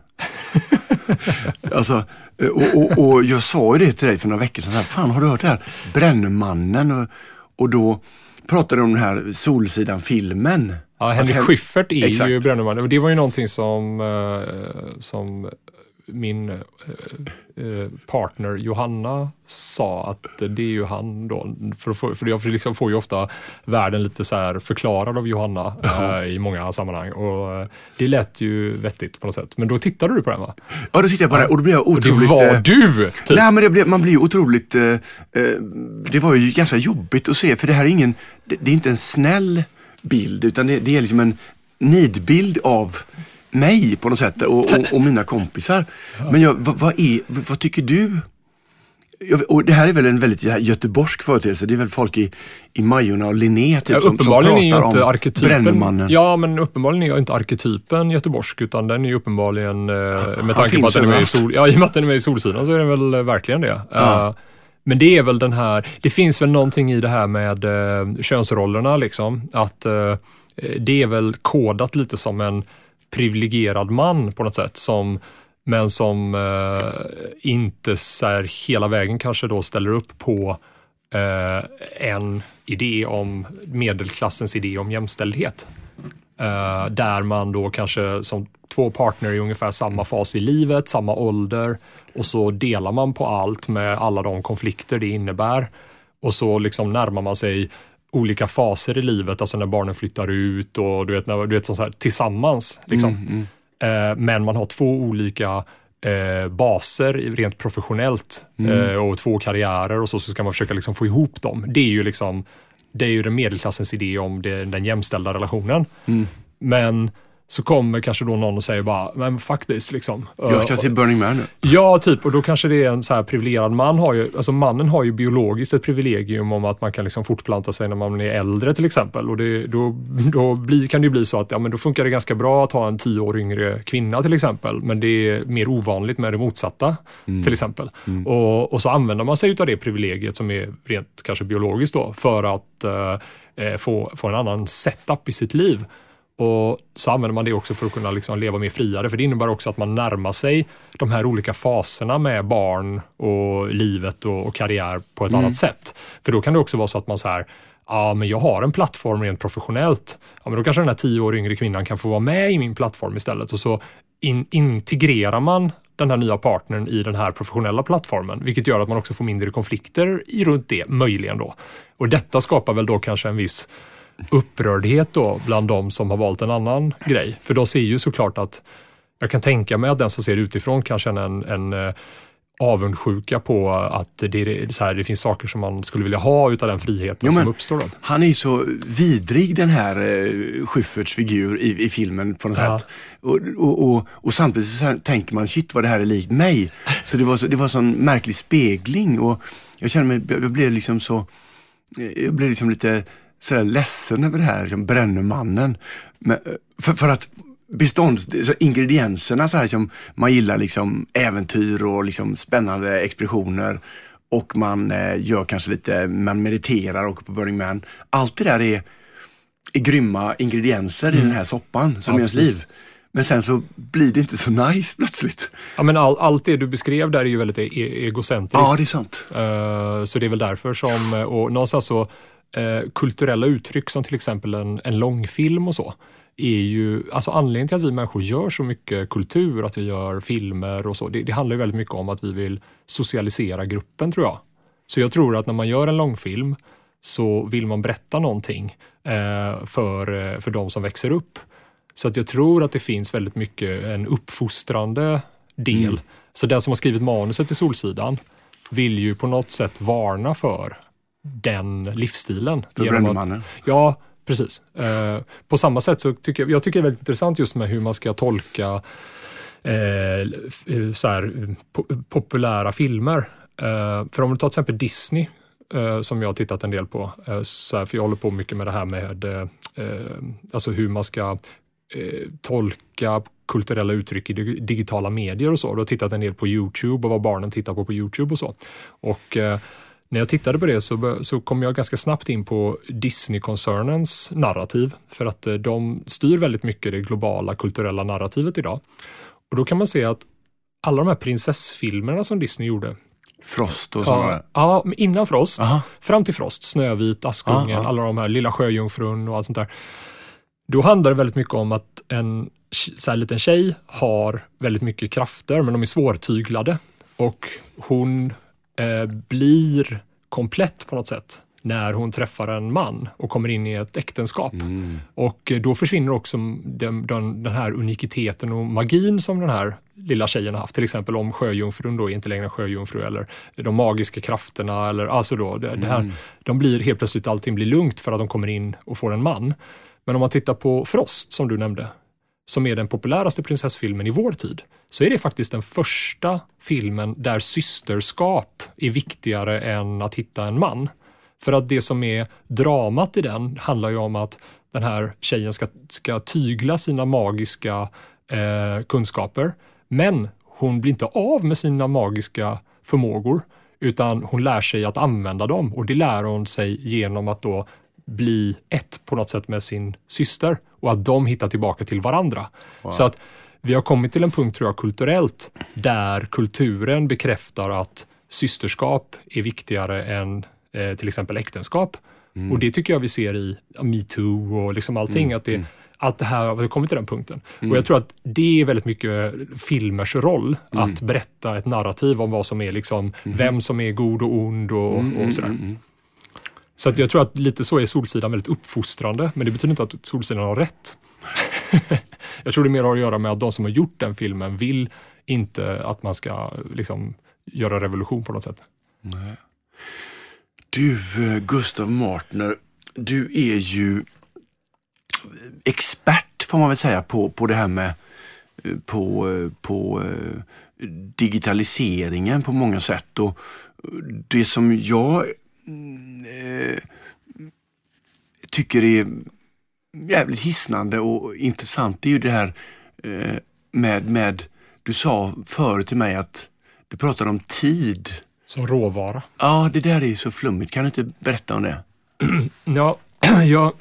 alltså, eh, och, och, och jag sa ju det till dig för några veckor sedan. här, Fan, har du hört det här? Brännmannen. Och, och då pratade om den här Solsidan-filmen. Ja, Henrik Hen- Schyffert är Exakt. ju. Och Det var ju någonting som, som min eh, eh, partner Johanna sa att det är ju han då. För, få- för jag liksom får ju ofta världen lite så här förklarad av Johanna eh, i många sammanhang. Och eh, det lät ju vettigt på något sätt. Men då tittade du på den va? Ja, då tittade jag på det och då blev jag Och det otroligt... var eh, du! Typ. Nej, men blev, man blir ju otroligt... Det var ju ganska jobbigt att se, för det här är ingen... Det, det är inte en snäll bild, utan det, det är liksom en nidbild av mig på något sätt och, och, och mina kompisar. Men jag, vad, vad, är, vad tycker du Och det här är väl en väldigt göteborgsk företeelse. Det är väl folk i, i Majorna och Linné typ, Ja, som, som uppenbarligen är pratar inte om arketypen. Brännmannen. Ja, men uppenbarligen är ju inte arketypen göteborgsk utan den är uppenbarligen, eh, med tanke på att den är med i sol, ja, i och med att den är med i Solsidan så är den väl eh, verkligen det. Ja. Eh, men det är väl den här, det finns väl någonting i det här med eh, könsrollerna liksom. Att eh, det är väl kodat lite som en privilegierad man på något sätt. Som, men som eh, inte så här, hela vägen kanske då ställer upp på eh, en idé om medelklassens idé om jämställdhet. Eh, där man då kanske som två partner i ungefär samma fas i livet, samma ålder och så delar man på allt med alla de konflikter det innebär. Och så liksom närmar man sig olika faser i livet, alltså när barnen flyttar ut och du vet, när, du vet så här, tillsammans. Liksom. Eh, men man har två olika eh, baser rent professionellt eh, och två karriärer och så, så ska man försöka liksom få ihop dem. Det är ju liksom det är ju den medelklassens idé om det, den jämställda relationen. Men så kommer kanske då någon och säger bara, men faktiskt liksom. Jag ska till Burning Man nu. Ja, typ. Och då kanske det är en så här privilegierad man. Har ju, alltså mannen har ju biologiskt ett privilegium om att man kan liksom fortplanta sig när man är äldre till exempel. Och det, då då blir, kan det ju bli så att ja, men då funkar det ganska bra att ha en tio år yngre kvinna till exempel. Men det är mer ovanligt med det motsatta till exempel. Och, och så använder man sig av det privilegiet som är rent kanske biologiskt då för att eh, eh, få, få en annan setup i sitt liv. Och så använder man det också för att kunna liksom leva mer friare. För det innebär också att man närmar sig de här olika faserna med barn och livet och, och karriär på ett annat sätt. För då kan det också vara så att man så här, ja men jag har en plattform rent professionellt. Ja men då kanske den här tio år yngre kvinnan kan få vara med i min plattform istället. Och så in, integrerar man den här nya partnern i den här professionella plattformen, vilket gör att man också får mindre konflikter i runt det, möjligen då. Och detta skapar väl då kanske en viss upprördhet då bland de som har valt en annan grej. För de ser ju såklart att, jag kan tänka mig att den som ser utifrån kan känna en, en eh, avundsjuka på att det, så här, det finns saker som man skulle vilja ha utav den friheten Jo, som uppstår. Då. Han är ju så vidrig den här uh, Schyfferts figur i, i filmen på något Ja. sätt. Och, och, och, och samtidigt så tänker man, shit vad det här är likt mig. Så det var så, det var en sån märklig spegling och jag känner mig, jag blev liksom så, jag blev liksom lite sådär ledsen över det här, liksom Brännemannen. Men, eh, för, för att bestånds, så ingredienserna så här som man gillar liksom äventyr och liksom spännande expeditioner och man eh, gör kanske lite, man mediterar och på Burning Man. Allt det där är, är grymma ingredienser i den här soppan som Ja, ens liv. Men sen så blir det inte så nice plötsligt. Ja, men all, allt det du beskrev där är ju väldigt e- egocentriskt. Ja, det är sant. Eh, Så det är väl därför som, och någonstans så eh, kulturella uttryck som till exempel en, en långfilm och så, är ju, alltså anledningen till att vi människor gör så mycket kultur, att vi gör filmer och så, det, det handlar ju väldigt mycket om att vi vill socialisera gruppen tror jag. Så jag tror att när man gör en långfilm så vill man berätta någonting eh, för, eh, för de som växer upp. Så att jag tror att det finns väldigt mycket en uppfostrande del. Så den som har skrivit manuset till Solsidan vill ju på något sätt varna för den livsstilen. För. Ja, precis. Eh, på samma sätt så tycker jag, jag tycker det är väldigt intressant just med hur man ska tolka eh, f- så här, po- populära filmer. Eh, för om du tar till exempel Disney, eh, som jag har tittat en del på, eh, så här, för jag håller på mycket med det här med eh, eh, alltså hur man ska eh, tolka kulturella uttryck i dig- digitala medier och så. Du har tittat en del på Youtube och vad barnen tittar på på Youtube och så. Och eh, när jag tittade på det så, så kom jag ganska snabbt in på Disney-koncernens narrativ. För att eh, de styr väldigt mycket det globala kulturella narrativet idag. Och då kan man se att alla de här prinsessfilmerna som Disney gjorde, Frost och sådana. ja, ja, innan Frost, Aha. fram till Frost, Snövit, Askungen, alla de här Lilla Sjöjungfrun och allt sånt där. Då handlar det väldigt mycket om att en så här liten tjej har väldigt mycket krafter men de är svårtyglade. Och hon eh, blir komplett på något sätt när hon träffar en man och kommer in i ett äktenskap. Och eh, då försvinner också den, den, den här unikiteten och magin som den här lilla tjejen har haft. Till exempel om sjöjungfrun då är inte längre en sjöjungfru eller de magiska krafterna. Eller, alltså då, det, det här, De blir helt plötsligt, allting blir lugnt för att de kommer in och får en man. Men om man tittar på Frost som du nämnde, som är den populäraste prinsessfilmen i vår tid, så är det faktiskt den första filmen där systerskap är viktigare än att hitta en man. För att det som är dramat i den handlar ju om att den här tjejen ska, ska tygla sina magiska eh, kunskaper. Men hon blir inte av med sina magiska förmågor utan hon lär sig att använda dem och det lär hon sig genom att då bli ett på något sätt med sin syster och att de hittar tillbaka till varandra. Wow. Så att vi har kommit till en punkt tror jag kulturellt där kulturen bekräftar att systerskap är viktigare än eh, till exempel äktenskap. Mm. Och det tycker jag vi ser i metoo och liksom allting. Mm. Att det, mm. Allt det här har kommit till den punkten. Mm. Och jag tror att det är väldigt mycket filmers roll mm. att berätta ett narrativ om vad som är liksom, mm. vem som är god och ond och, och sådär. Så att jag tror att lite så är Solsidan väldigt uppfostrande, men det betyder inte att Solsidan har rätt. jag tror det mer har att göra med att de som har gjort den filmen vill inte att man ska liksom, göra revolution på något sätt. Nej. Du, eh, Gustav Martner, du är ju expert får man väl säga på, på det här med eh, på, eh, på digitaliseringen på många sätt. Och det som jag eh, tycker är jävligt hisnande och intressant är ju det här eh, med, med, du sa förut till mig att du pratade om tid. Som råvara. Ja, det där är så flummigt. Kan du inte berätta om det? ja, jag,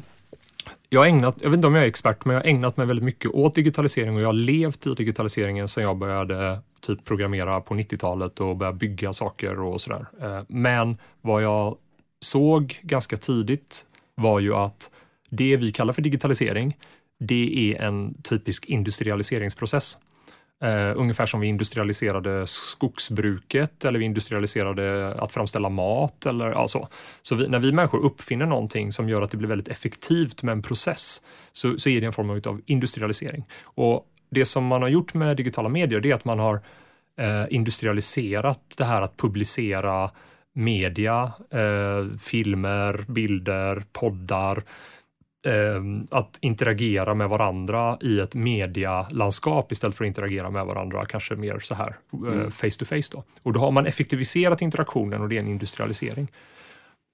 jag, har ägnat, jag vet inte om jag är expert, men jag har ägnat mig väldigt mycket åt digitalisering och jag har levt i digitaliseringen sedan jag började typ programmera på 90-talet och börja bygga saker och sådär. Eh, men vad jag såg ganska tidigt var ju att det vi kallar för digitalisering, det är en typisk industrialiseringsprocess. Uh, ungefär som vi industrialiserade skogsbruket eller vi industrialiserade att framställa mat eller ja, så. Så vi, när vi människor uppfinner någonting som gör att det blir väldigt effektivt med en process så, så är det en form av industrialisering. Och det som man har gjort med digitala medier det är att man har uh, industrialiserat det här att publicera media, uh, filmer, bilder, poddar, eh, att interagera med varandra i ett medialandskap istället för att interagera med varandra kanske mer så här eh, mm. face to face. Då. Och då har man effektiviserat interaktionen och det är en industrialisering.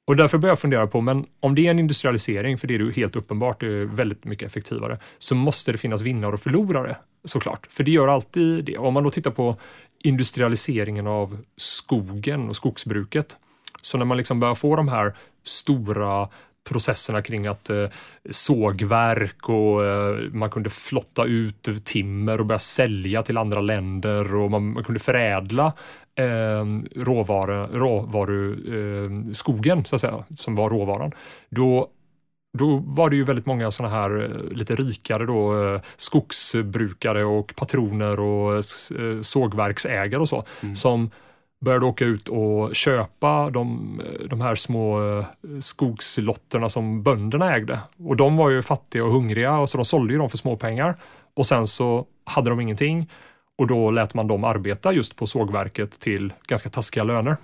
Och därför börjar jag fundera på, men om det är en industrialisering, för det är ju helt uppenbart, det är väldigt mycket effektivare, så måste det finnas vinnare och förlorare såklart. För det gör alltid det. Om man då tittar på industrialiseringen av skogen och skogsbruket, så när man liksom börjar få de här stora processerna kring att eh, sågverk och eh, man kunde flotta ut timmer och börja sälja till andra länder och man, man kunde förädla eh, råvaru, råvaru eh, skogen så att säga, som var råvaran. Då då var det ju väldigt många sådana här eh, lite rikare då, eh, skogsbrukare och patroner och sågverksägare och så mm. som började åka ut och köpa de, de här små eh, skogslotterna som bönderna ägde. Och de var ju fattiga och hungriga och så de sålde ju dem för småpengar. Och sen så hade de ingenting och då lät man dem arbeta just på sågverket till ganska taskiga löner.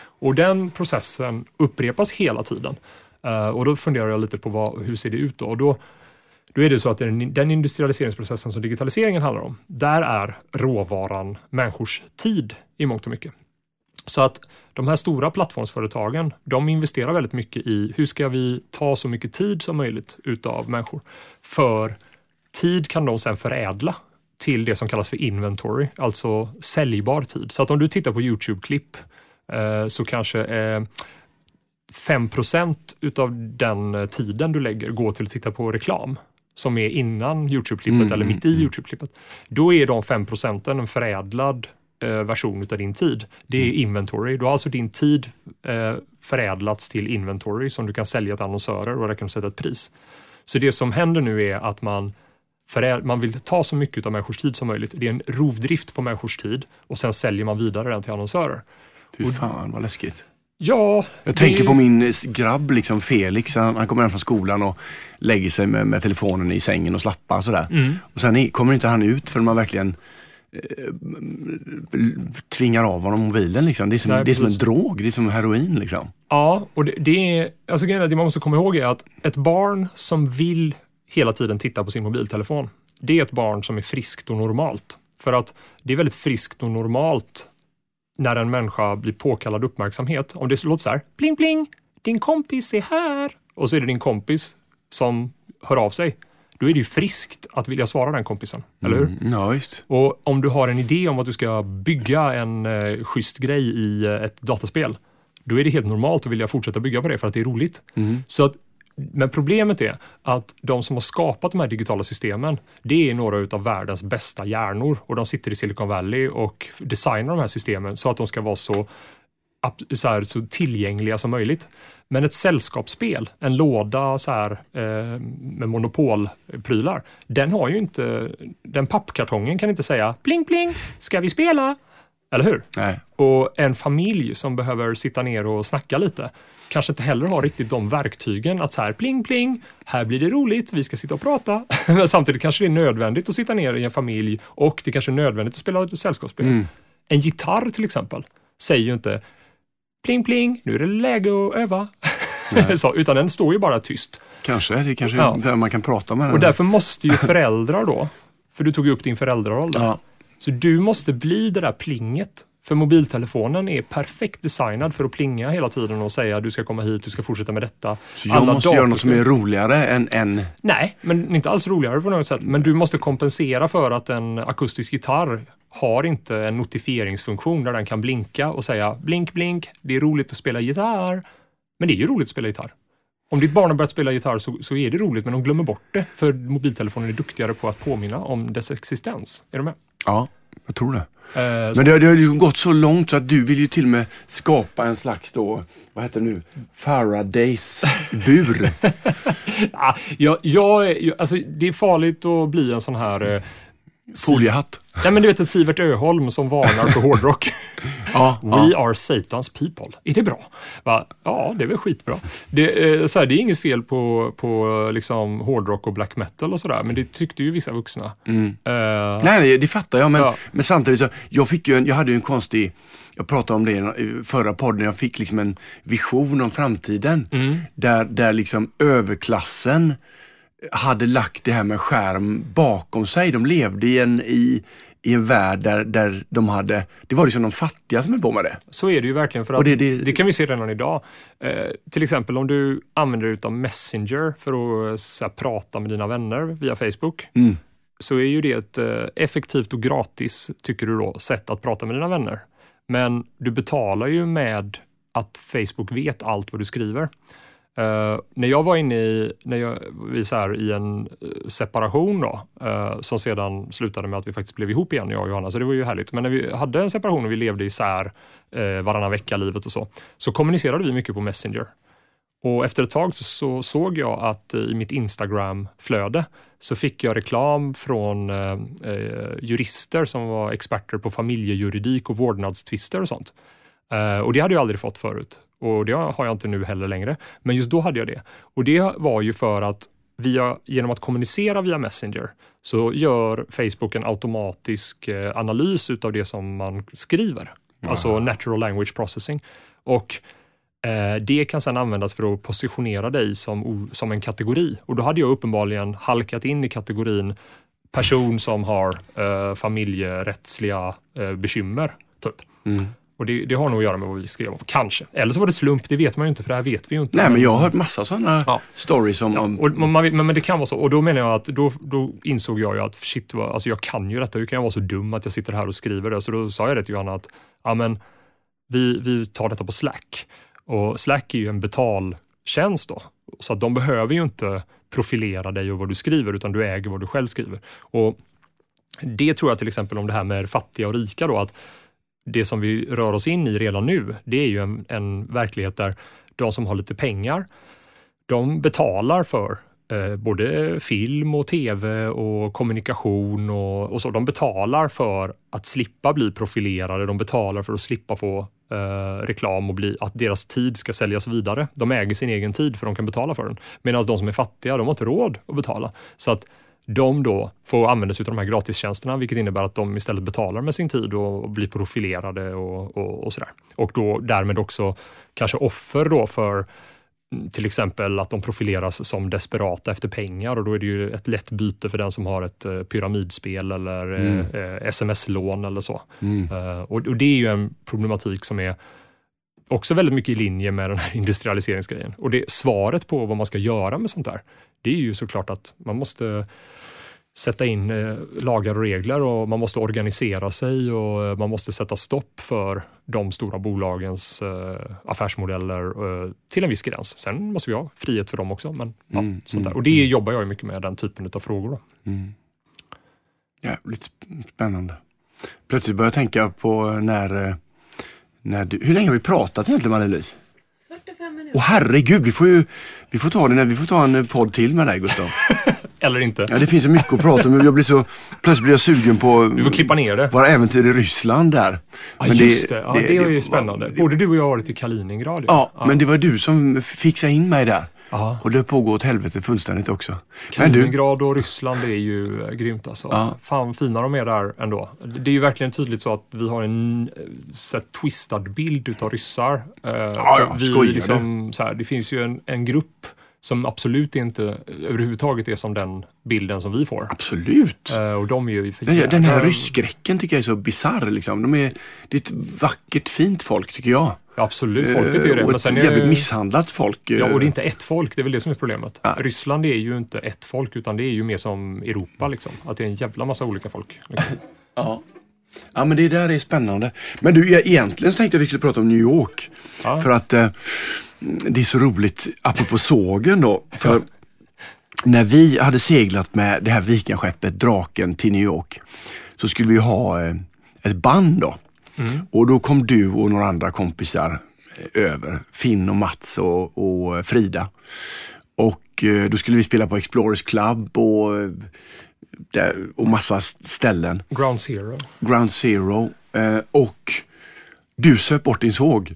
Och den processen upprepas hela tiden. Eh, och då funderar jag lite på vad, hur ser det ut då? Och då, då är det så att den industrialiseringsprocessen som digitaliseringen handlar om, där är råvaran människors tid i mångt och mycket. Så att de här stora plattformsföretagen, de investerar väldigt mycket i hur ska vi ta så mycket tid som möjligt utav människor. För tid kan de sen förädla till det som kallas för inventory, alltså säljbar tid. Så att om du tittar på Youtube-klipp eh, så kanske eh, 5 utav den tiden du lägger går till att titta på reklam som är innan Youtube-klippet mm, eller mitt i mm, mm. Youtube-klippet. Då är de 5 procenten en förädlad eh, version av din tid. Det är mm. inventory. Du har alltså din tid eh, förädlats till inventory som du kan sälja till annonsörer och där kan du sätta ett pris. Så det som händer nu är att man man vill ta så mycket av människors tid som möjligt. Det är en rovdrift på människors tid och sen säljer man vidare den till annonsörer. Fy fan vad läskigt. Ja. Jag det... tänker på min grabb liksom Felix. Han, han kommer hem från skolan och lägger sig med, med telefonen i sängen och slappar sådär. Mm. Och sen kommer inte han ut förrän man verkligen Eh, tvingar av honom mobilen. Liksom. Det, är som, Nej, det är som en drog, det är som heroin. Liksom. Ja, och det, det är, alltså, det man måste komma ihåg är att ett barn som vill hela tiden titta på sin mobiltelefon, det är ett barn som är friskt och normalt. För att det är väldigt friskt och normalt när en människa blir påkallad uppmärksamhet. Om det låter så här, pling pling, din kompis är här. Och så är det din kompis som hör av sig. Då är det ju friskt att vilja svara den kompisen, eller hur? Mm, ja, just. Och om du har en idé om att du ska bygga en eh, schysst grej i eh, ett dataspel, då är det helt normalt att vilja fortsätta bygga på det för att det är roligt. Så att, men problemet är att de som har skapat de här digitala systemen, det är några av världens bästa hjärnor och de sitter i Silicon Valley och designar de här systemen så att de ska vara så, så, här, så tillgängliga som möjligt. Men ett sällskapsspel, en låda så här, eh, med monopolprylar, den har ju inte, den pappkartongen kan inte säga pling pling, ska vi spela? Eller hur? Nej. Och en familj som behöver sitta ner och snacka lite kanske inte heller har riktigt de verktygen att så här pling pling, här blir det roligt, vi ska sitta och prata. Men samtidigt kanske det är nödvändigt att sitta ner i en familj och det kanske är nödvändigt att spela sällskapsspel. Mm. En gitarr till exempel säger ju inte pling pling, nu är det läge att öva. Så, utan den står ju bara tyst. Kanske, det kanske Ja. är där man kan prata med den. Och därför måste ju föräldrar då, för du tog ju upp din föräldraroll där. Ja. Så du måste bli det där plinget. För mobiltelefonen är perfekt designad för att plinga hela tiden och säga du ska komma hit, du ska fortsätta med detta. Så jag måste göra något som är roligare än, än Nej, men inte alls roligare på något sätt. Men du måste kompensera för att en akustisk gitarr har inte en notifieringsfunktion där den kan blinka och säga blink, blink, det är roligt att spela gitarr. Men det är ju roligt att spela gitarr. Om ditt barn har börjat spela gitarr så, så är det roligt, men de glömmer bort det. För mobiltelefonen är duktigare på att påminna om dess existens. Är du med? Ja, jag tror det. Eh, Men det, har- det har ju gått så långt så att du vill ju till och med skapa en slags då, vad heter det nu, Faradays bur. Ah, jag, jag, alltså, det är farligt att bli en sån här... Eh, Foliehatt. nej, men du vet en Sivert Öholm som varnar för hårdrock. Ja, We ja. are Satans people. Är det bra? Va? Ja, det är väl skitbra. Det, eh, så här, det är inget fel på, på liksom, hårdrock och black metal och sådär, men det tyckte ju vissa vuxna. Mm. Eh, Nej, det, det fattar jag. Men, Ja. men samtidigt så, jag fick ju en, jag hade ju en konstig, jag pratade om det i förra podden, jag fick liksom en vision om framtiden. Mm. Där, där liksom överklassen hade lagt det här med skärm bakom sig. De levde i en, i, i en värld där, där de hade, det var liksom de fattiga som höll på med det. Så är det ju verkligen. För att det, det- det- kan vi se redan idag. Eh, till exempel om du använder dig av Messenger för att eh, här, prata med dina vänner via Facebook. Mm. Så är ju det ett eh, effektivt och gratis, tycker du då, sätt att prata med dina vänner. Men du betalar ju med att Facebook vet allt vad du skriver. Uh, när jag var inne i, när jag, vi så här, i en eh, separation då, uh, som sedan slutade med att vi faktiskt blev ihop igen, jag och Johanna, så det var ju härligt. Men när vi hade en separation och vi levde isär uh, varannan vecka-livet och så, så kommunicerade vi mycket på Messenger. Och efter ett tag så, så såg jag att i mitt Instagram-flöde så fick jag reklam från jurister som var experter på familjejuridik och vårdnadstvister och sånt. Och det hade jag aldrig fått förut. Och det har jag inte nu heller längre. Men just då hade jag det. Och det var ju för att via, genom att kommunicera via Messenger så gör Facebook en automatisk eh, analys utav det som man skriver. Alltså natural language processing. Och eh, det kan sedan användas för att positionera dig som, som en kategori. Och då hade jag uppenbarligen halkat in i kategorin person som har eh, familjerättsliga eh, bekymmer. Typ. Mm. Och det, det har nog att göra med vad vi skrev om. Kanske. Eller så var det slump, det vet man ju inte för det här vet vi ju inte. Nej, men jag har hört massa sådana Ja. stories om... Ja, om och man, man, men men det kan vara så. Och då menar jag att då, då insåg jag ju att shit, vad, alltså jag kan ju detta. Hur kan jag vara så dum att jag sitter här och skriver det? Så då sa jag det till Johanna att ja, men, vi, vi tar detta på Slack. Och Slack är ju en betaltjänst då. Så att de behöver ju inte profilera dig och vad du skriver utan du äger vad du själv skriver. Och det tror jag till exempel om det här med fattiga och rika då att det som vi rör oss in i redan nu, det är ju en, en verklighet där de som har lite pengar, de betalar för eh, både film och tv och kommunikation och, och så. De betalar för att slippa bli profilerade. De betalar för att slippa få eh, reklam och bli, att deras tid ska säljas vidare. De äger sin egen tid för de kan betala för den. Medan de som är fattiga, de har inte råd att betala. Så att de då får använda sig av de här gratistjänsterna, vilket innebär att de istället betalar med sin tid och, blir profilerade och, och, och sådär. Och då därmed också kanske offer då för till exempel att de profileras som desperata efter pengar och då är det ju ett lätt byte för den som har ett eh, pyramidspel eller Mm. eh, sms-lån eller så. Mm. Eh, och, och det är ju en problematik som är också väldigt mycket i linje med den här industrialiseringsgrejen. Och det, svaret på vad man ska göra med sånt där, det är ju såklart att man måste sätta in eh, lagar och regler och man måste organisera sig och eh, man måste sätta stopp för de stora bolagens eh, affärsmodeller till en viss gräns. Sen måste vi ha frihet för dem också. Men, ja, Mm, sånt där. mm, Och det jobbar jag mycket med, den typen av frågor. Då. Mm. Jävligt sp- spännande. Plötsligt börjar jag tänka på när, när du, hur länge har vi pratat egentligen Marie-Louise? 45 minuter. Åh herregud, vi får ju vi får ta, det vi får ta en podd till med dig Gustav. Eller inte. Ja, det finns så mycket att prata om. Jag blir så, plötsligt blir jag sugen på Du får klippa ner det. våra äventyr i Ryssland där. Ja, Men just det. Ja, det, är ju spännande. det- Både du och jag har varit i Kaliningrad. ju. Ja, men det var du som fixade in mig där. Ja. Och det pågår åt helvete fullständigt också. Kaliningrad och Ryssland det är ju eh, grymt alltså. Ja. Fan fina de är där ändå. Det är ju verkligen tydligt så att vi har en eh, så här, twistad bild utav ryssar. Eh, ja, vi skojar du? liksom, så här, det finns ju en, en grupp som absolut inte överhuvudtaget är som den bilden som vi får. absolut. Eh, och de är ju för Den, den här rysskräcken tycker jag är så bisarr. Liksom. De är, det är ett vackert, fint folk tycker jag. Absolut, folket är ju det. Eh, och Men ett sen jävligt misshandlat folk. eh. Ja, och det är inte ett folk. Det är väl det som är problemet. Ja. Ryssland är ju inte ett folk, utan det är ju mer som Europa. Liksom. Att det är en jävla massa olika folk. Liksom. Ja. Ja, men det där är spännande. Men du, jag, egentligen så tänkte jag att vi skulle prata om New York. Ja. För att eh, det är så roligt, apropå sågen då. För när vi hade seglat med det här vikingaskeppet Draken till New York så skulle vi ha eh, ett band då. Och då kom du och några andra kompisar eh, över. Finn och Mats och, och Frida. Och eh, då skulle vi spela på Explorers Club och, eh, där, och massa ställen. Ground Zero. Ground Zero. Eh, och du söp bort din såg.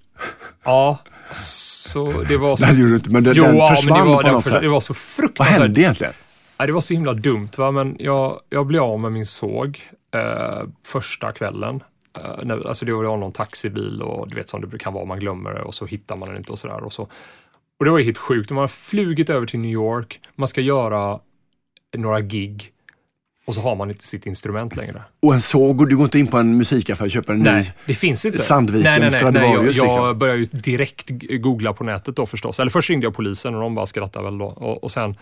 Ja, så det var så... Nej, det gjorde du inte, men den, Jo, den ja, försvann men det var, på något för, sätt. det var så Vad fruktansvärt. hände egentligen? Nej, det var så himla dumt, va? men jag, jag blev av med min såg eh, första kvällen. Eh, när, alltså det var någon taxibil och du vet som det kan vara, man glömmer det och så hittar man den inte och sådär. Och, så. och det var ju helt sjukt. Man har flugit över till New York, man ska göra några gig och så har man inte sitt instrument längre. Och en såg och du går inte in på en musikaffär och köper en ny. Nej, det finns inte. Sandviken, nej, nej, nej, nej, jag, Stradivarius, jag liksom. började ju direkt googla på nätet då förstås. Eller först ringde jag polisen och de bara skrattade väl då. Och, och sen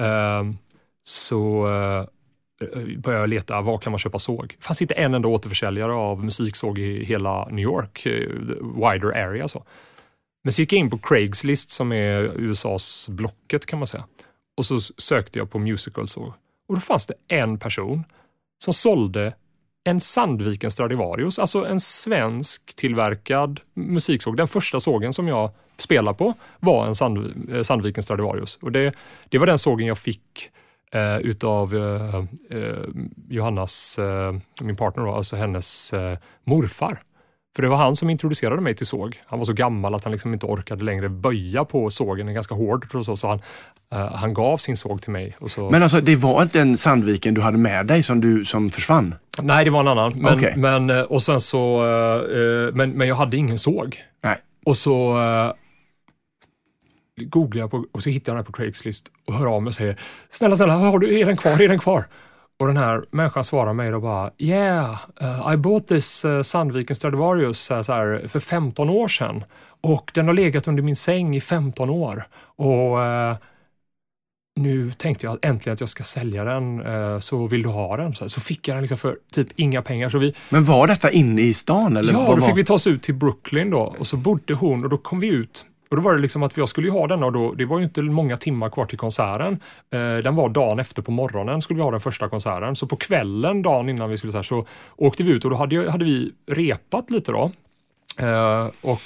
ehm, så eh, började jag leta, var kan man köpa såg? Det fanns inte en enda återförsäljare av musiksåg i hela New York, eh, wider area. Så. Men så gick jag in på Craigslist som är USAs Blocket kan man säga. Och så sökte jag på musicalsåg. Och då fanns det en person som sålde en Sandviken Stradivarius, alltså en svensk tillverkad musiksåg. Den första sågen som jag spelade på var en Sand, eh, Sandviken Stradivarius. Och det, det var den sågen jag fick eh, utav eh, eh, Johannas, eh, min partner, då, alltså hennes eh, morfar. För det var han som introducerade mig till såg. Han var så gammal att han liksom inte orkade längre böja på sågen, den är ganska hård. och Så, så han, eh, han gav sin såg till mig. Så, Men alltså det var inte den Sandviken du hade med dig som, du, som försvann? Nej, det var en annan. Men, Okej. men, eh, och sen så, eh, men, men jag hade ingen såg. Nej. Och så eh, googlade jag på, och så hittade jag den här på Craigslist och hör av mig och säger Snälla, snälla, har du, är den kvar? Är den kvar? Och den här människan svarar mig då bara Yeah, uh, I bought this uh, Sandviken Stradivarius uh, så här, för 15 år sedan. Och den har legat under min säng i 15 år. Och eh, nu tänkte jag äntligen att jag ska sälja den, eh, så vill du ha den? Så, så fick jag den liksom för typ inga pengar. Så vi, Men var detta inne i stan? Eller ja, vad då var? fick vi ta oss ut till Brooklyn då och så bodde hon och då kom vi ut och då var det liksom att jag skulle ju ha den och då, det var ju inte många timmar kvar till konserten. Eh, den var dagen efter på morgonen skulle vi ha den första konserten. Så på kvällen, dagen innan vi skulle så, här, så åkte vi ut och då hade, jag, hade vi repat lite då. Eh, och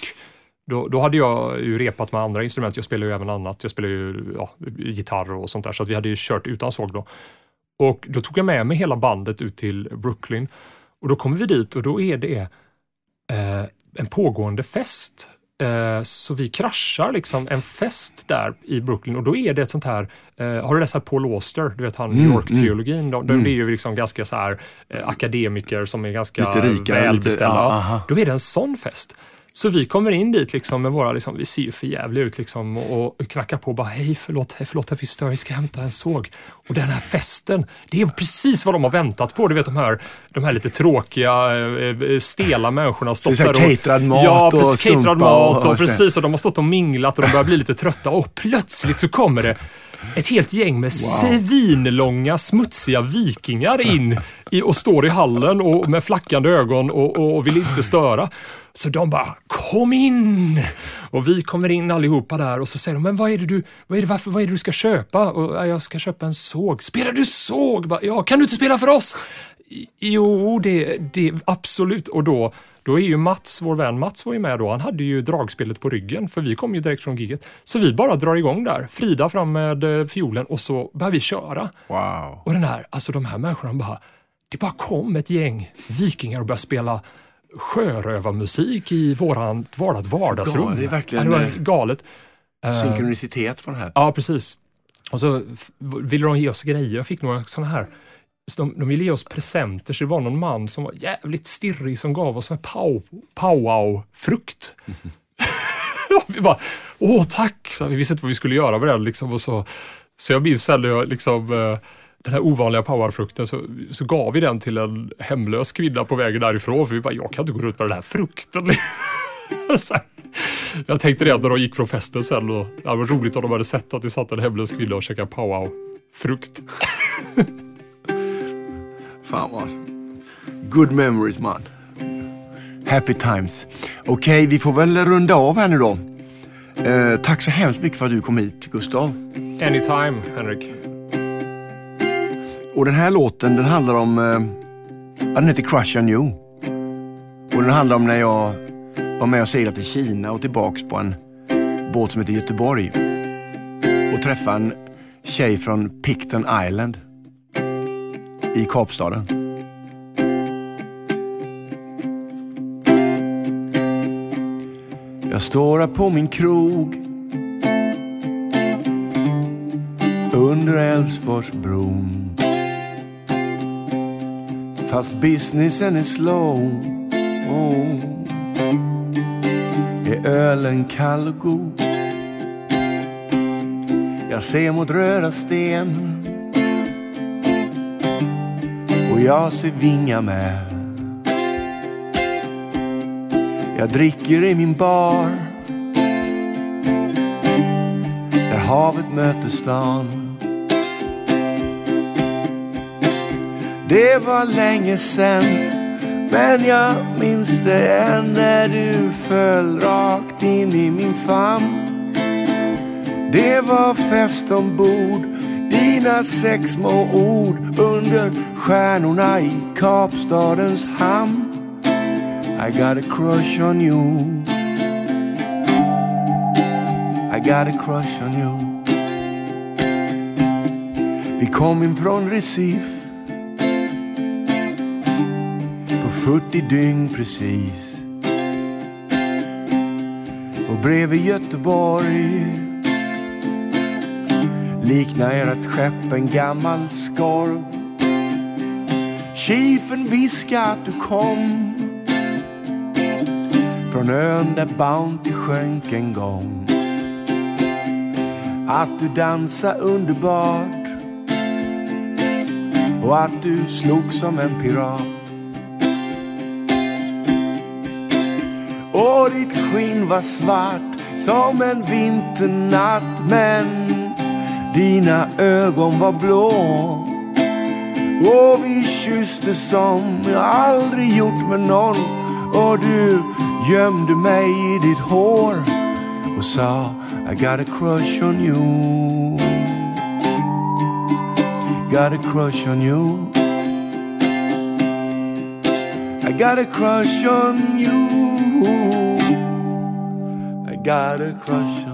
då, då hade jag ju repat med andra instrument. Jag spelar ju även annat. Jag spelar ju ja, gitarr och sånt där. Så att vi hade ju kört utan såg då. Och då tog jag med mig hela bandet ut till Brooklyn. Och då kommer vi dit och då är det eh, en pågående fest. Eh, så vi kraschar liksom en fest där i Brooklyn och då är det ett sånt här, eh, har du läst Paul Auster, du vet han New Mm, York-teologin, de, mm. det är ju liksom ganska så här eh, akademiker som är ganska Lite rikare, lite- välbeställda. ja. Då är det en sån fest. Så vi kommer in dit liksom med våra, liksom, vi ser ju för jävligt ut liksom och, och knackar på och bara hej förlåt, hej, förlåt att vi stör, vi ska hämta en såg. Och den här festen, det är precis vad de har väntat på. Du vet de här, de här lite tråkiga, eh, stela människorna det är där och caterad mat Ja, och precis. Caterad mat och, och- precis. Och de har stått och minglat och de börjar bli lite trötta. Och plötsligt så kommer det ett helt gäng med svinlånga, smutsiga vikingar in i, och står i hallen och med flackande ögon och, och, vill inte störa. Så de bara, kom in! Och vi kommer in allihopa där och så säger de, men vad är det du, vad är det, varför, vad är det du ska köpa? Och, "Ja, jag ska köpa en såg. Spelar du såg? Bara, ja, kan du inte spela för oss? "I- Jo, det, det absolut. Och då, då är ju Mats, vår vän Mats var ju med då. Han hade ju dragspelet på ryggen för vi kom ju direkt från giget. Så vi bara drar igång där. Frida fram med eh, fiolen och så börjar vi köra. Wow. Och den här, alltså de här människorna bara, det bara kom ett gäng vikingar och började spela sjörövarmusik i våran, vårat vardagsrum. det är verkligen, ja, det var eh, galet. Eh, Synkronicitet på den här. Ja, precis. Och så ville de ge oss grejer. Jag fick några sådana här. Så de, de ville ge oss presenter, så det var någon man som var jävligt stirrig som gav oss en pow, powwow-frukt. Vi bara, åh tack! Så vi visste inte vad vi skulle göra med den. Liksom, och så, så jag minns sen när jag liksom, eh, den här ovanliga powerfrukten så, så gav vi den till en hemlös kvinna på vägen därifrån. För vi bara, jag kan inte gå runt med den här frukten. Så. Jag tänkte det när de gick från festen sen. Och, det var roligt om de hade sett att det satt en hemlös kvinna och käkade powwow-frukt. Fan vad... Good memories man. Happy times. Okej, vi får väl runda av här nu då. Eh, tack så hemskt mycket för att du kom hit, Gustav. Anytime, Henrik. Och den här låten den handlar om, eh, den heter Crush on You. Och den handlar om när jag var med och seglade till Kina och tillbaks på en båt som heter Göteborg. Och träffade en tjej från Picton Island i Kapstaden. Jag står här på min krog under Älvsborgsbron Fast businessen är slow oh. Är ölen kall och god Jag ser mot röda sten jag ser vinga med. Jag dricker i min bar Där havet möter stan. Det var länge sen Men jag minns det än när du föll rakt in i min famn. Det var fest ombord Dina sex små ord under stjärnorna i Kapstadens hamn. I got a crush on you. I got a crush on you. Vi kom in från Recife på 40 dygn precis. Och bredvid Göteborg. Liknar ert skepp en gammal skorv. Chiefen viskade att du kom från ön där Bounty sjönk en gång. Att du dansade underbart och att du slog som en pirat. Och ditt skinn var svart som en vinternatt men dina ögon var blå. Och vi kysste som jag aldrig gjort med någon. Och du gömde mig i ditt hår och sa I got a crush on you. Got a crush on you. I got a crush on you. I got a crush on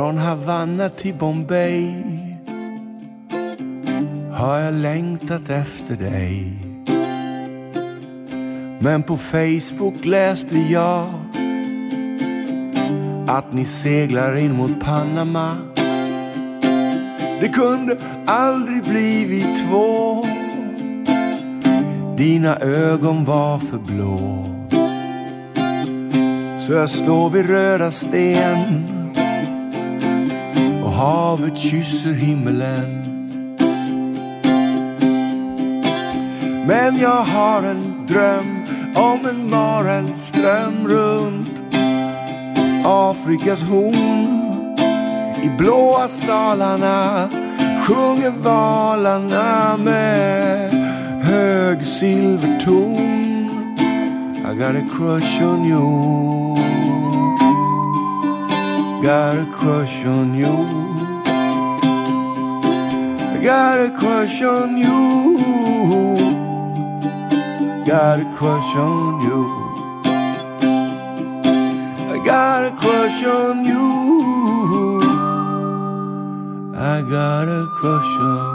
Från Havanna till Bombay har jag längtat efter dig. Men på Facebook läste jag att ni seglar in mot Panama. Det kunde aldrig bli vi två. Dina ögon var för blå. Så jag står vid röda sten havet kysser himmelen. Men jag har en dröm om en Marelström runt Afrikas horn. I blåa salarna sjunger valarna med hög silverton. I got a crush on you. Got a crush on you. Got a crush on you. Got a crush on you. I got a crush on you. I got a crush on